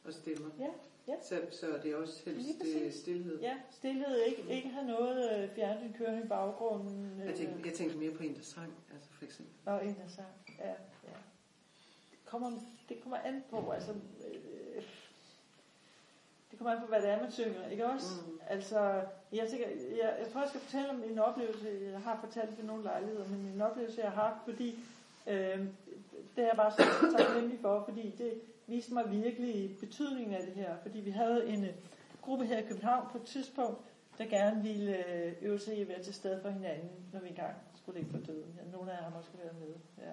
og stemmer. Ja, ja. Så, så det er også helst øh, stillhed. Ja, stillhed ikke, ikke have noget øh, fjernsyn kørende i baggrunden. Jeg, tænkte, jeg tænkte mere på en, der sang, altså for eksempel. Og en, der sang. Ja, ja. Det kommer, det kommer an på, altså... Øh, det kommer an på, hvad det er, man synger, ikke også? Mm. Altså, jeg, tænker, jeg, jeg tror, jeg skal fortælle om en oplevelse, jeg har fortalt ved nogle lejligheder, men en oplevelse, jeg har haft, fordi øh, det er jeg bare så taknemmelig for, fordi det viste mig virkelig betydningen af det her. Fordi vi havde en øh, gruppe her i København på et tidspunkt, der gerne ville øh, øve sig i at være til stede for hinanden, når vi engang skulle ligge for døden. Ja, nogle af jer har måske været med. Ja.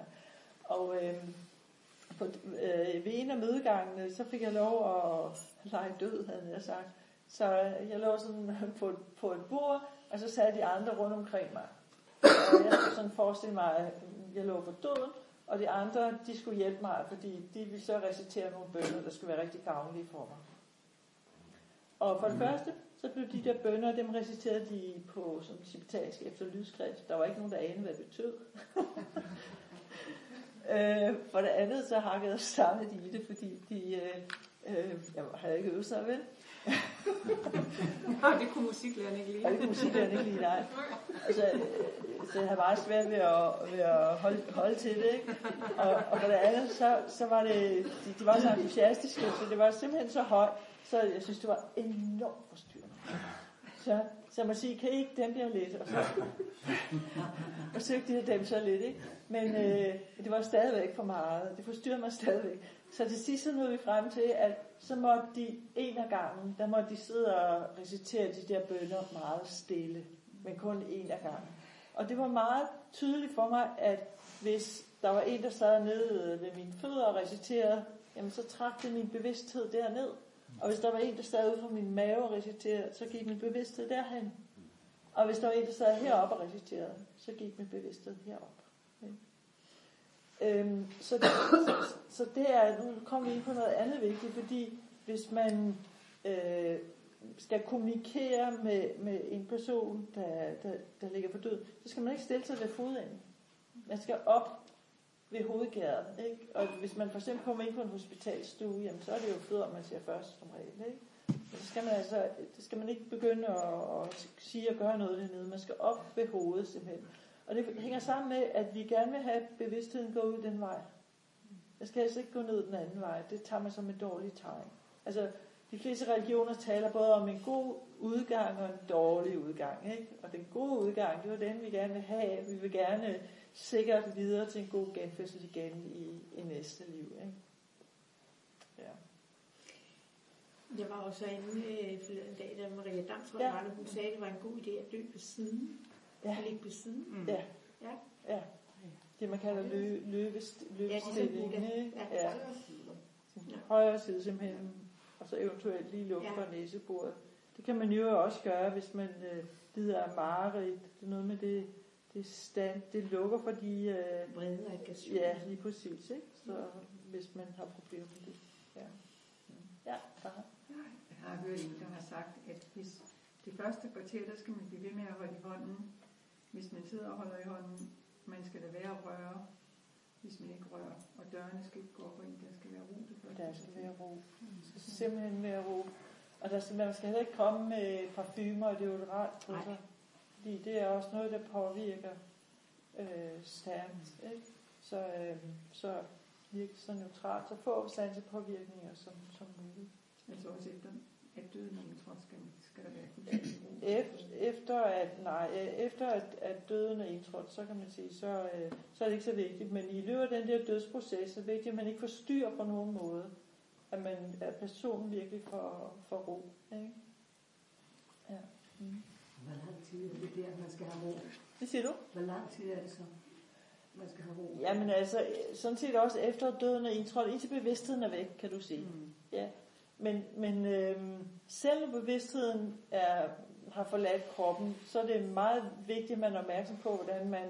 Og øh, på, øh, ved en af mødegangene, så fik jeg lov at lege død, havde jeg sagt. Så øh, jeg lå sådan på, på et bord, og så sad de andre rundt omkring mig. Og jeg skulle sådan forestille mig, at jeg lå for døden, og de andre, de skulle hjælpe mig, fordi de ville så recitere nogle bønder, der skulle være rigtig gavnlige for mig. Og for det første, så blev de der bønder, dem reciterede de på som tibetansk efter lydskrift. Der var ikke nogen, der anede, hvad det betød. øh, for det andet, så hakkede og stammede de i det, fordi de, øh, øh, jeg havde ikke øvet sig, vel? Nå, det kunne musiklæreren ikke lide. Og det kunne musiklæreren ikke lide, nej. Altså, øh, så jeg havde meget svært ved at, ved at holde, holde til det, ikke? Og, og for det andet, så, så var det, de, de var så entusiastiske, så det var simpelthen så højt, så jeg synes, det var enormt forstyrrende. Så, så man siger, kan I ikke dæmpe jer lidt? Og så forsøgte de at dæmpe sig lidt, ikke? Men øh, det var stadigvæk for meget. Det forstyrrede mig stadigvæk. Så til sidst så nåede vi frem til, at så måtte de en af gangen, der måtte de sidde og recitere de der bønder meget stille. Men kun en af gangen. Og det var meget tydeligt for mig, at hvis der var en, der sad nede ved mine fødder og reciterede, jamen så trak det min bevidsthed derned. Og hvis der var en, der sad ude for min mave og reciterede, så gik min bevidsthed derhen. Og hvis der var en, der sad heroppe og reciterede, så gik min bevidsthed herop. Øhm, så, det, så, så det er, nu kommer vi ind på noget andet vigtigt, fordi hvis man øh, skal kommunikere med, med en person, der, der, der ligger for død, så skal man ikke stille sig ved fodenden. Man skal op ved hovedgæret. Ikke? Og hvis man for eksempel kommer ind på en hospitalstue, jamen, så er det jo fødder, man ser først som regel. Ikke? Men så skal man altså, det skal man ikke begynde at, at sige og gøre noget dernede. Man skal op ved hovedet simpelthen. Og det hænger sammen med, at vi gerne vil have bevidstheden gå ud den vej. Jeg skal altså ikke gå ned den anden vej. Det tager man som et dårligt tegn. Altså, de fleste religioner taler både om en god udgang og en dårlig udgang. Ikke? Og den gode udgang, det var den, vi gerne vil have. Vi vil gerne sikkert videre til en god genfødsel igen i, i næste liv. Ikke? Ja. Jeg var også inde øh, forleden dag, da Maria Damsgaard Ja. der, hun sagde, at det var en god idé at dø på siden. Ja. Ligge på siden. Mm. Ja. Ja. ja. Det man kalder lø, løbest, løbestilling. Ja? Ja. Ja. Højre side simpelthen. Og så eventuelt lige lukke Ja. for næsebordet. Det kan man jo også gøre, hvis man øh, lider af mareridt. Det er noget med det, det stand, det lukker for de... Øh, Vrede og aggression. ja, lige præcis. Ikke? Så hvis man har problemer med det. Ja. Ja, Sara. Jeg har hørt en, der har sagt, at hvis det første kvarter, der skal man blive ved med at holde i hånden. Hvis man sidder og holder i hånden, man skal lade være at røre, hvis man ikke rører. Og dørene skal ikke gå op og ind, der skal være ro det første Der skal være ro. Skal simpelthen være ro. Og der skal, man skal heller ikke komme med parfumer og deodorant på sig. Fordi det er også noget, der påvirker øh, stærkt. Ikke? Så, øh, så virke så neutralt. Så få sansepåvirkninger som, som muligt. Altså også efter, at døden er indtrådt, skal, skal der være. Efter, at, nej, øh, efter at, at døden er indtrådt, så kan man sige, så, øh, så er det ikke så vigtigt. Men i løbet af den der dødsproces, så er det vigtigt, at man ikke forstyrrer på nogen måde. At, man, at personen virkelig får, får ro. Ikke? Ja. Mm. Hvor lang tid er det der, man skal have ro? Hvad siger du? Hvor lang tid er det så, man skal have ro? Jamen altså, sådan set også efter døden er indtrådt, indtil bevidstheden er væk, kan du sige. Mm. Ja. Men, men øhm, selv når bevidstheden er, har forladt kroppen, så er det meget vigtigt, at man er opmærksom på, hvordan man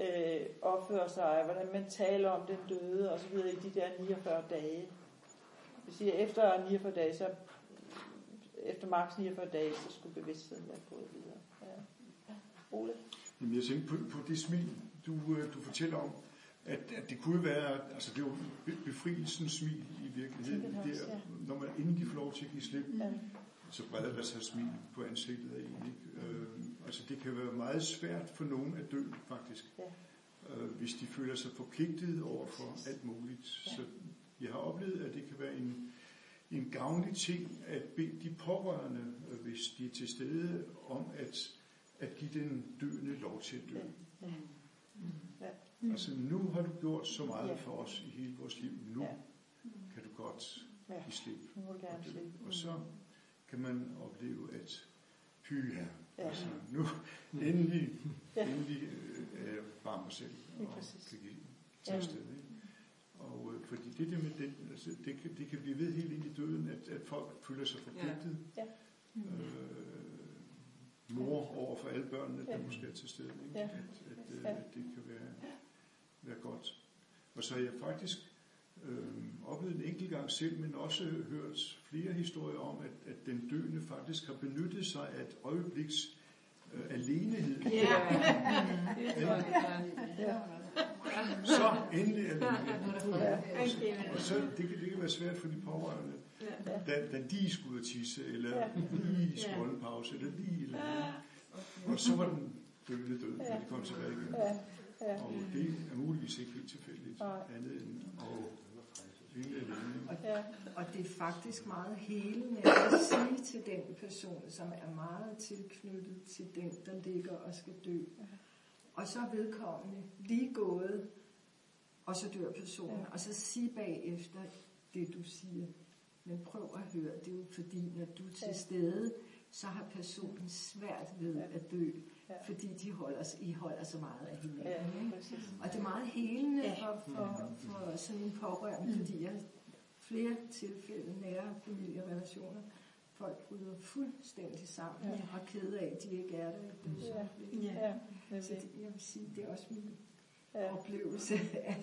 øh, opfører sig, hvordan man taler om den døde og så videre i de der 49 dage. Det vil sige, at efter 49 dage, så efter maks 49 dage, så skulle bevidstheden være gået videre. Ja. Ole? Jamen, jeg tænkte på, på det smil, du, øh, du fortæller om, at, at det kunne være, altså det be- befrielsens smil i virkeligheden. Det også, er, ja. Når man endelig får lov til at give slip, Ja. så breder der sig smil på ansigtet af en. Ikke? Øh, altså det kan være meget svært for nogen at dø, faktisk. Ja. Øh, hvis de føler sig forpligtet over for alt muligt. Så jeg har oplevet, at det kan være en, en gavnlig ting at bede de pårørende, øh, hvis de er til stede, om at, at give den døende lov til at dø. Ja. Ja. Altså nu har du gjort så meget Ja. for os i hele vores liv. Nu Ja. kan du godt Ja. give slip. Må du gerne Og det-. Og så kan man opleve, at pyha, Ja. altså nu endelig, Ja. endelig øh, er jeg bare mig selv og kan give Ja. til afsted. Ikke? Og øh, fordi det der med den, altså, det, kan, det kan blive ved helt ind i døden, at, at folk føler sig forpligtet. Ja. Øh, mor over for alle børnene, der Ja. måske er til stede. Ikke? Ja. At, at, øh, Ja. at det kan være, være godt. Og så har jeg faktisk øh, oplevet en enkelt gang selv, men også hørt flere historier om, at, at den døende faktisk har benyttet sig af et øjebliks øh, alenehed. Ja. Så endelig alene. Ja. Og, så, og så, det, kan, det kan være svært for de pårørende, da, da de skulle ud tisse, eller Ja. lige skulle en pause, eller lige eller andet. Og så var den døende død, når de kom tilbage igen. Ja. Ja. Og det er muligvis ikke helt tilfældigt, Nej. andet end at Ja. Og det er faktisk meget helende at sige til den person, som er meget tilknyttet til den, der ligger og skal dø. Og så er vedkommende lige gået, og så dør personen. Ja. Og så sige bagefter det, du siger. Men prøv at høre, det er jo fordi, når du er til stede, så har personen svært ved at dø, Ja. fordi de holder, I holder så meget af hinanden. Ja, ikke? præcis. Og det er meget helende Ja. for, for, for sådan en pårørende, fordi jeg flere tilfælde nære familierelationer. Folk bryder fuldstændig sammen Ja. ja. og er kede af, at de ikke er der i dødsøjeblikket. Ja. Ja. Så det, jeg vil sige, det er også min Ja. oplevelse, at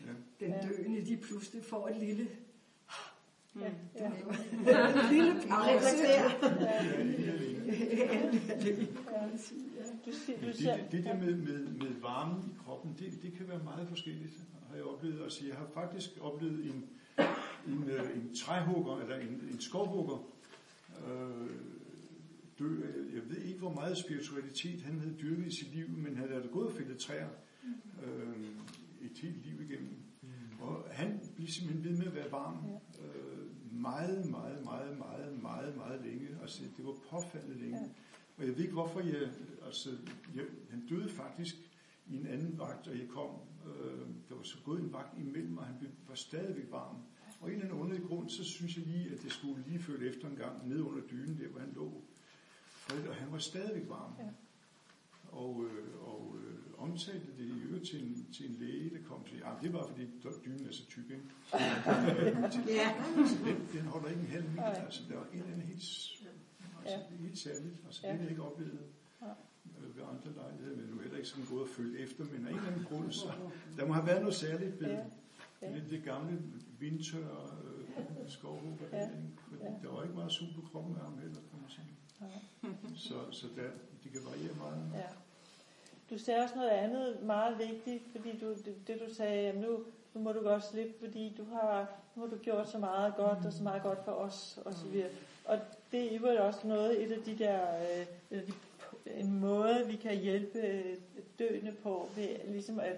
Ja. den Ja. døende, de pludselig får et lille, Ja. Ja. en lille pause. Ja, ikke alene. Du siger, du Det, det, det der med, med, med varmen i kroppen, det, det kan være meget forskelligt, har jeg oplevet. Altså, jeg har faktisk oplevet en, en, øh, en træhugger, eller en, en skovhugger, øh, dø. Jeg ved ikke, hvor meget spiritualitet han havde dyrket i sit liv, men han havde gået og fældet træer øh, et helt liv igennem. Og han blev simpelthen ved med at være varm øh, meget, meget, meget, meget, meget, meget længe. Altså, det var påfaldende længe. Ja. Og jeg ved ikke, hvorfor jeg... Altså, jeg, han døde faktisk i en anden vagt, og jeg kom... Øh, der var så gået en vagt imellem, og han blev, var stadigvæk varm. Og en eller anden underlig grund, så synes jeg lige, at jeg skulle lige følge efter en gang ned under dynen, der hvor han lå. Fred, og han var stadigvæk varm. Ja. Og, øh, og øh, omtalte det i øvrigt til en, til en læge, der kom til, ah, det var fordi dynen er så tyk, ikke? Så, Ja. så den, den holder ikke en halv meter, altså der var et eller andet helt, altså, Ja. helt særligt. Altså, Ja. det har jeg ikke oplevet øh, ved andre lejligheder, men nu heller ikke sådan gået og følt efter, men af en eller anden grund, så der må have været noget særligt ved, Ja. Ja. ved det gamle vindtørre øh, skovhugger, Ja. ja. Ja. der var ikke meget på kroppen af ham heller, kan man sige. Nej. Så, så der, det kan variere meget. Ja. Du sagde også noget andet meget vigtigt, fordi du, det, det du sagde, jamen nu, nu må du godt slippe, fordi du har, nu har du gjort så meget godt og så meget godt for os og så videre. Og det er jo også noget, et af de der, øh, de, en måde vi kan hjælpe øh, døende på, ved ligesom at,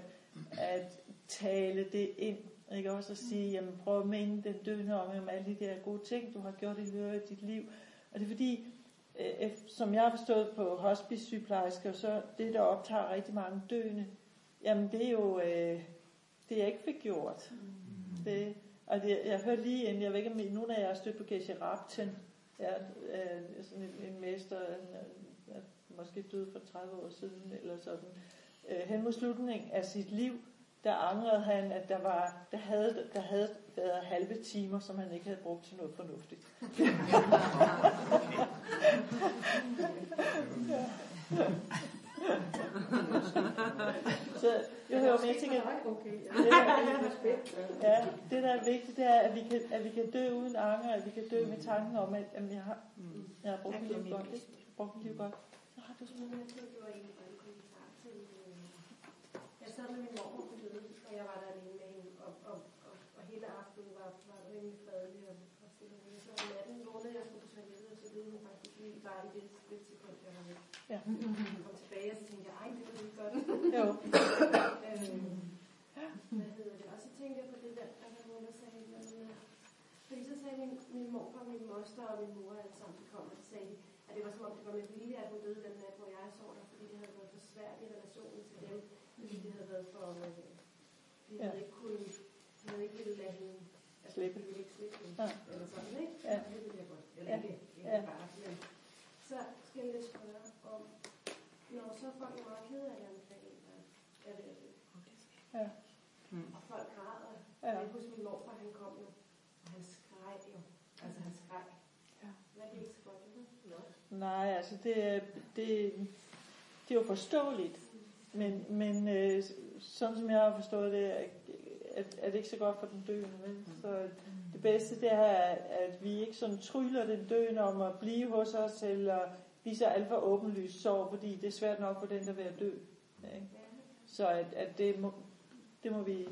at tale det ind, ikke også at sige, jamen prøv at minde den døende om, om alle de der gode ting, du har gjort i løbet af dit liv. Og det er fordi, øh, ef- som jeg har forstået på hospice-sygeplejersker, så det, der optager rigtig mange døende, jamen det er jo øh, det, jeg ikke fik gjort. Det, og det, jeg hørte lige inden, jeg ved ikke, om nogen af jer har stødt på Geshe Rapten, ja, øh, sådan en, en mester, en, måske død for 30 år siden, eller sådan. Øh, hen mod slutningen af sit liv, der angrede han, at der, var, der, havde, der havde været halve timer, som han ikke havde brugt til noget fornuftigt. Så jeg hører, men jeg tænker, Okay, det der, ja, det der er vigtigt, det er, at vi kan, at vi kan dø uden anger, at vi kan dø med tanken om, at jamen, jeg, har, jeg har brugt mit liv godt, ikke? Brugt mit liv godt. Så har du sådan noget. Jeg jeg sad med min mormor og jeg var der alene med hende, og, og, og, og hele aftenen var, var det rimelig fredelig og, og stille og roligt. Så om natten vågnede jeg skulle på toilettet, og så døde hun faktisk lige bare i det splitsekund, jeg var væk. Ja. Jeg kom tilbage, og så tænkte jeg, ej, det var lige godt. Jo. øhm, hvad hedder det? Og så tænkte jeg på det der, der var nogen, der sagde, noget med, fordi så sagde min, min morfar, min moster og min mor alle sammen, de kom og sagde, de, at det var som om, det var med vilje, at hun døde den nat, hvor jeg så der, fordi det havde været for svært i relationen til dem, fordi det havde været for, øh, de Ja. ikke kunne, havde ikke ville lade hende, altså Slippe. ville ikke slippe hende, Ja. eller sådan, ikke? Ja. Det ville jeg godt, eller Ja. ikke, ikke Ja. bare, men så skal jeg spørge om, når så folk er meget kede af, er omkring en, der er ved at dø. Ja. Og folk græder. Ja. Jeg husker min morfar, han kom jo, og han skreg jo. Altså han skreg. Ja. Hvad er det ikke så godt, det? Nej, altså det, det, det er jo forståeligt, men, men øh, sådan som jeg har forstået det, er, er, er det ikke så godt for den døende. Vel? Så det bedste det er, at vi ikke sådan tryller den døende om at blive hos os, eller viser alt for åbenlyst sorg, fordi det er svært nok for den, der er ved at dø. Ikke? Så at, at det, må, det må vi,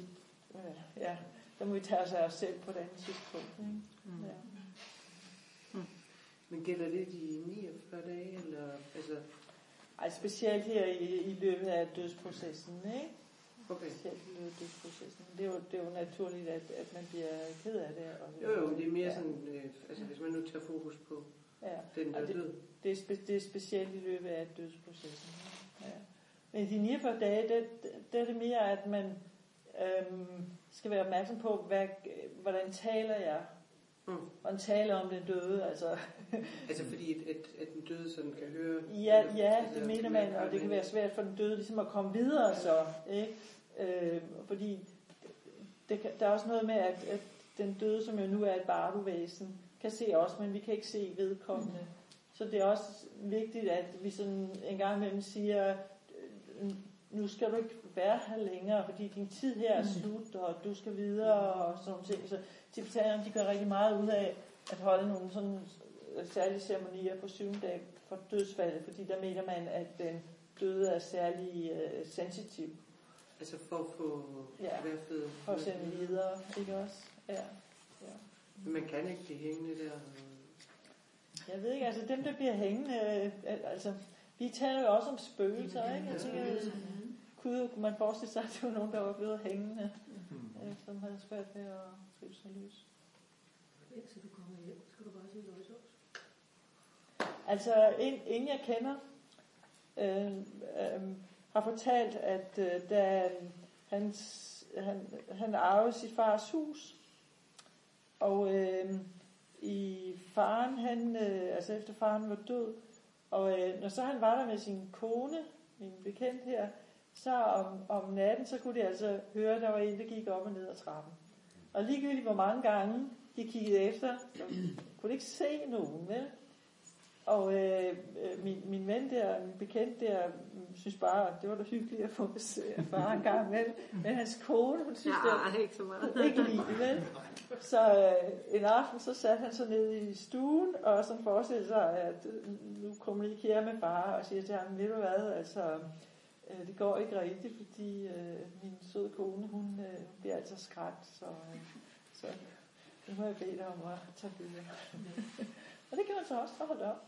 øh, ja, der må vi tage os af os selv på et andet tidspunkt. Ikke? Ja. Men gælder det de 49 dage, eller altså... Ej, specielt her i, i løbet af dødsprocessen, ikke? Okay. Dødsprocessen. Det er jo, det er jo naturligt, at, at man bliver ked af det. Og, Jo, jo, det er mere ja. sådan, øh, altså hvis man nu tager fokus på Ja. den, der Og er det, død. det, er spe, det er specielt i løbet af dødsprocessen. Ja. Men de 49 dage, det, det er det mere, at man øhm, skal være opmærksom på, hvad, hvordan taler jeg? Mm. Hvordan taler om den døde? Altså, Altså fordi, at, at, at den døde sådan kan høre... Ja, ja, det mener man, og det kan være svært for den døde ligesom at komme videre så, ikke? Øh, fordi det der er også noget med, at, at den døde, som jo nu er et barduvæsen, kan se os, men vi kan ikke se vedkommende. Så det er også vigtigt, at vi sådan en gang imellem siger, nu skal du ikke være her længere, fordi din tid her er slut, og du skal videre, og sådan nogle ting. Så tibetanerne, de gør rigtig meget ud af at holde nogle sådan øh, særlige ceremonier på syvende dag for dødsfaldet, fordi der mener man, at den døde er særlig øh, sensitiv Altså for at få Ja. fald... for at sende videre, ikke også? Ja. ja. Men man kan ikke blive hængende der. Jeg ved ikke, altså dem, der bliver hængende, altså, vi taler jo også om spøgelser, ikke? Jeg tænker, øh, kunne man forestille sig, at det var nogen, der var blevet hængende, øh, som havde svært ved at slippe sig løs. Indtil du kommer hjem, skal du bare sige løgsovs. Altså, en, ingen jeg kender øh, øh, har fortalt, at øh, da hans, han, han arvede sit fars hus, og øh, i faren, han, øh, altså efter faren var død, og øh, når så han var der med sin kone, min bekendt her, så om, om natten, så kunne de altså høre, at der var en, der gik op og ned ad trappen. Og ligegyldigt hvor mange gange de kiggede efter, så kunne de ikke se nogen, vel? Og øh, øh, min, min ven der, min bekendt der, synes bare, at det var da hyggeligt at få besøg af far en gang med. Men hans kone, hun synes, det var Nej, ikke så meget. ikke lige det, vel? Så øh, en aften, så satte han sig ned i stuen, og så forestillede sig, at øh, nu kommunikerer med far, og siger til ham, ved du hvad, altså, øh, det går ikke rigtigt, fordi øh, min søde kone, hun øh, bliver altså skræmt, så, øh, så nu må jeg bede dig om at tage billeder. og det kan man så også holde op.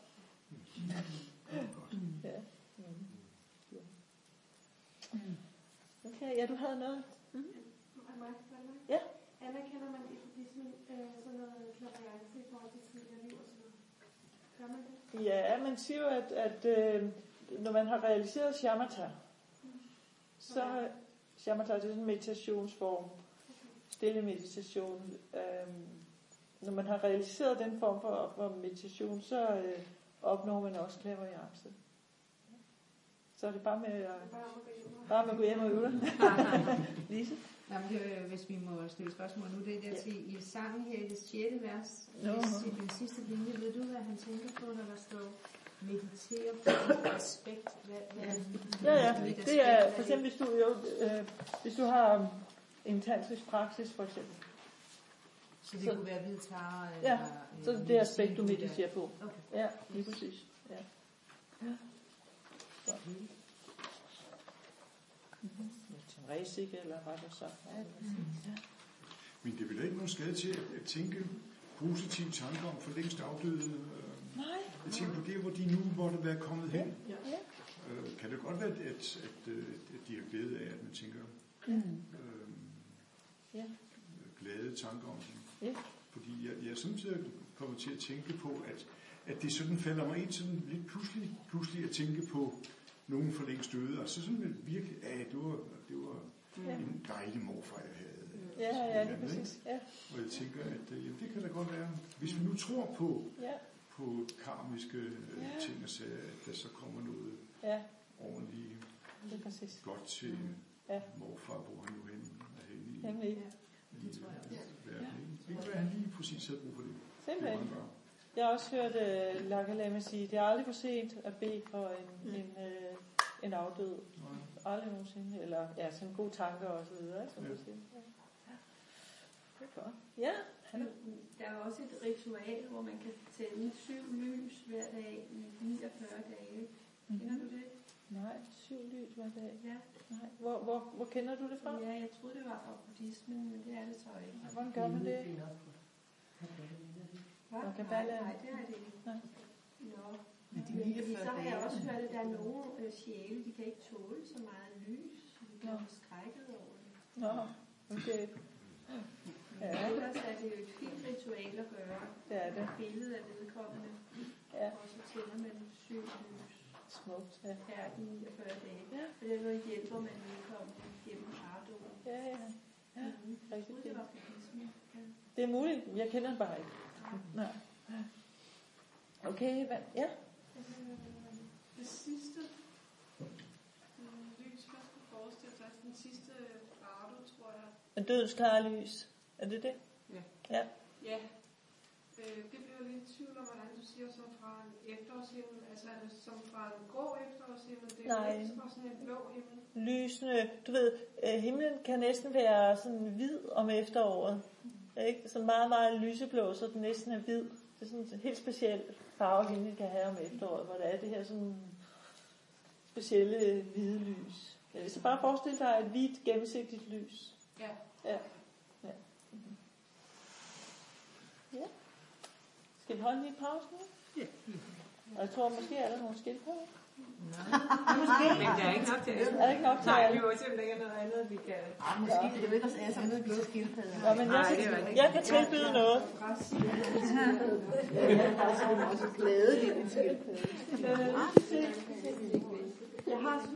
ja. Mm. Okay, ja, du havde noget. Mig. Ja. Anerkender man buddhismen øh, sådan noget klaverance i forhold til tidligere liv og sådan noget? Gør man det? Ja, man siger jo, at, at øh, når man har realiseret shamatha, så shamatha det er sådan en meditationsform, stille meditation. Øh, når man har realiseret den form for, for meditation, så øh, opnår man også klaverjance. Så er det bare med at, bare med at gå hjem og øve dig. Lise? Nå, men det, jo, hvis vi må stille spørgsmål nu, det er der til i sangen her i det 6. vers, no. den sidste linje, ved du, hvad han tænker på, når der står meditere på et aspekt? Hvad, hvad, Ja, ja. Det er for eksempel, hvis du, jo, øh, hvis du har en tantrisk praksis, for eksempel. Så det Så- kunne være hvidtar eller... Ja, så det er det aspekt, du mediterer på. Okay. Ja, lige præcis. Ja. Ja. Så. Mhm. Resik, eller hvad det så. Ja, ja. Men det er vel ikke nogen skade til at, at tænke positive tanker om for længst afdøde. Øh, Nej. jeg tænker på det, hvor de nu måtte være kommet hen. Ja. Øh, kan det godt være, at, at, at, øh, at de har glæde af, at man tænker Mm. øh, Ja. glade tanker om dem? Ja. Fordi jeg, jeg er samtidig kommet til at tænke på, at, at det sådan falder mig ind sådan lidt pludselig, pludselig at tænke på nogen for længst døde, og så sådan virkelig, ja, det var, det var Ja. en dejlig morfar, jeg havde. Ja, ja, ja, det er præcis. Ja. Og jeg tænker, at øh, jamen, det kan da godt være, hvis vi nu tror på, Ja. på karmiske øh, Ja. ting og sager, at der så kommer noget Ja, ordentligt det er præcis. godt til Ja. morfar, hvor han nu hen er henne i, Nemlig. i verden. ikke? Det kan han lige præcis havde brug for det. Simpelthen. Jeg har også hørt uh, Laka Lama sige, det er aldrig for sent at bede for en, en, uh, en afdød. bare. Aldrig nogensinde. Eller ja, sådan gode tanker og så videre, som Ja. du siger. Ja. Det er godt. Ja, han, Der er også et ritual, hvor man kan tænde syv lys hver dag i 49 dage. Kender du det? Nej, syv lys hver dag. Ja. Nej. Hvor, hvor, hvor kender du det fra? Ja, jeg troede, det var fra buddhismen, men det er det så ikke. Hvordan gør man det? Hvad? Nej, Kabbalah? nej, det er det ikke. Nej. Nå. Men de Men 49 fordi så har jeg også hørt, at der er nogle øh, sjæle, de kan ikke tåle så meget lys. så De bliver Nå. forskrækket over det. Nå, okay. Ja, Ellers er det jo et fint ritual at gøre. det er det. Et billede af vedkommende. Ja. Og så tænder man syv lys Smukt. Ja, her i 49 dage. Ja. På den måde hjælper man vedkommende gennem pardoen. ja, ja. ja. Rigtig det var. Ja. Det er muligt. Jeg kender den bare ikke. Nej. Okay, hvad? Ja. Det sidste øh, lys, man skulle forestille sig, den sidste rado, tror jeg. En dødens klare lys. Er det det? Ja. Ja. Ja. Øh, det bliver lidt i tvivl om, hvordan du siger, som fra en efterårshimmel. Altså er det som fra en grå efterårshimmel? Det er Nej. ikke sådan en blå himmel. Lysende. Du ved, øh, himlen kan næsten være sådan hvid om efteråret. Ikke? Så meget, meget lyseblå, så den næsten er hvid. Det er sådan en helt speciel farve, himlen kan have om efteråret, hvor der er det her sådan specielle hvide lys. Ja, så bare forestil dig et hvidt, gennemsigtigt lys. Ja. Ja. ja. Skal vi holde lige en pause nu? Ja. Og jeg tror, måske er der nogle skilt på. Men der er ikke nok til alle. Er der ikke nok til Nej, alle? vi må simpelthen ikke noget andet, vi kan... Måske det er jo ikke os alle sammen, bliver skildpadder. Nå, men jeg, Nej, det kan, rigtigt. jeg kan tilbyde noget. Jeg har også en skildpadde. Jeg har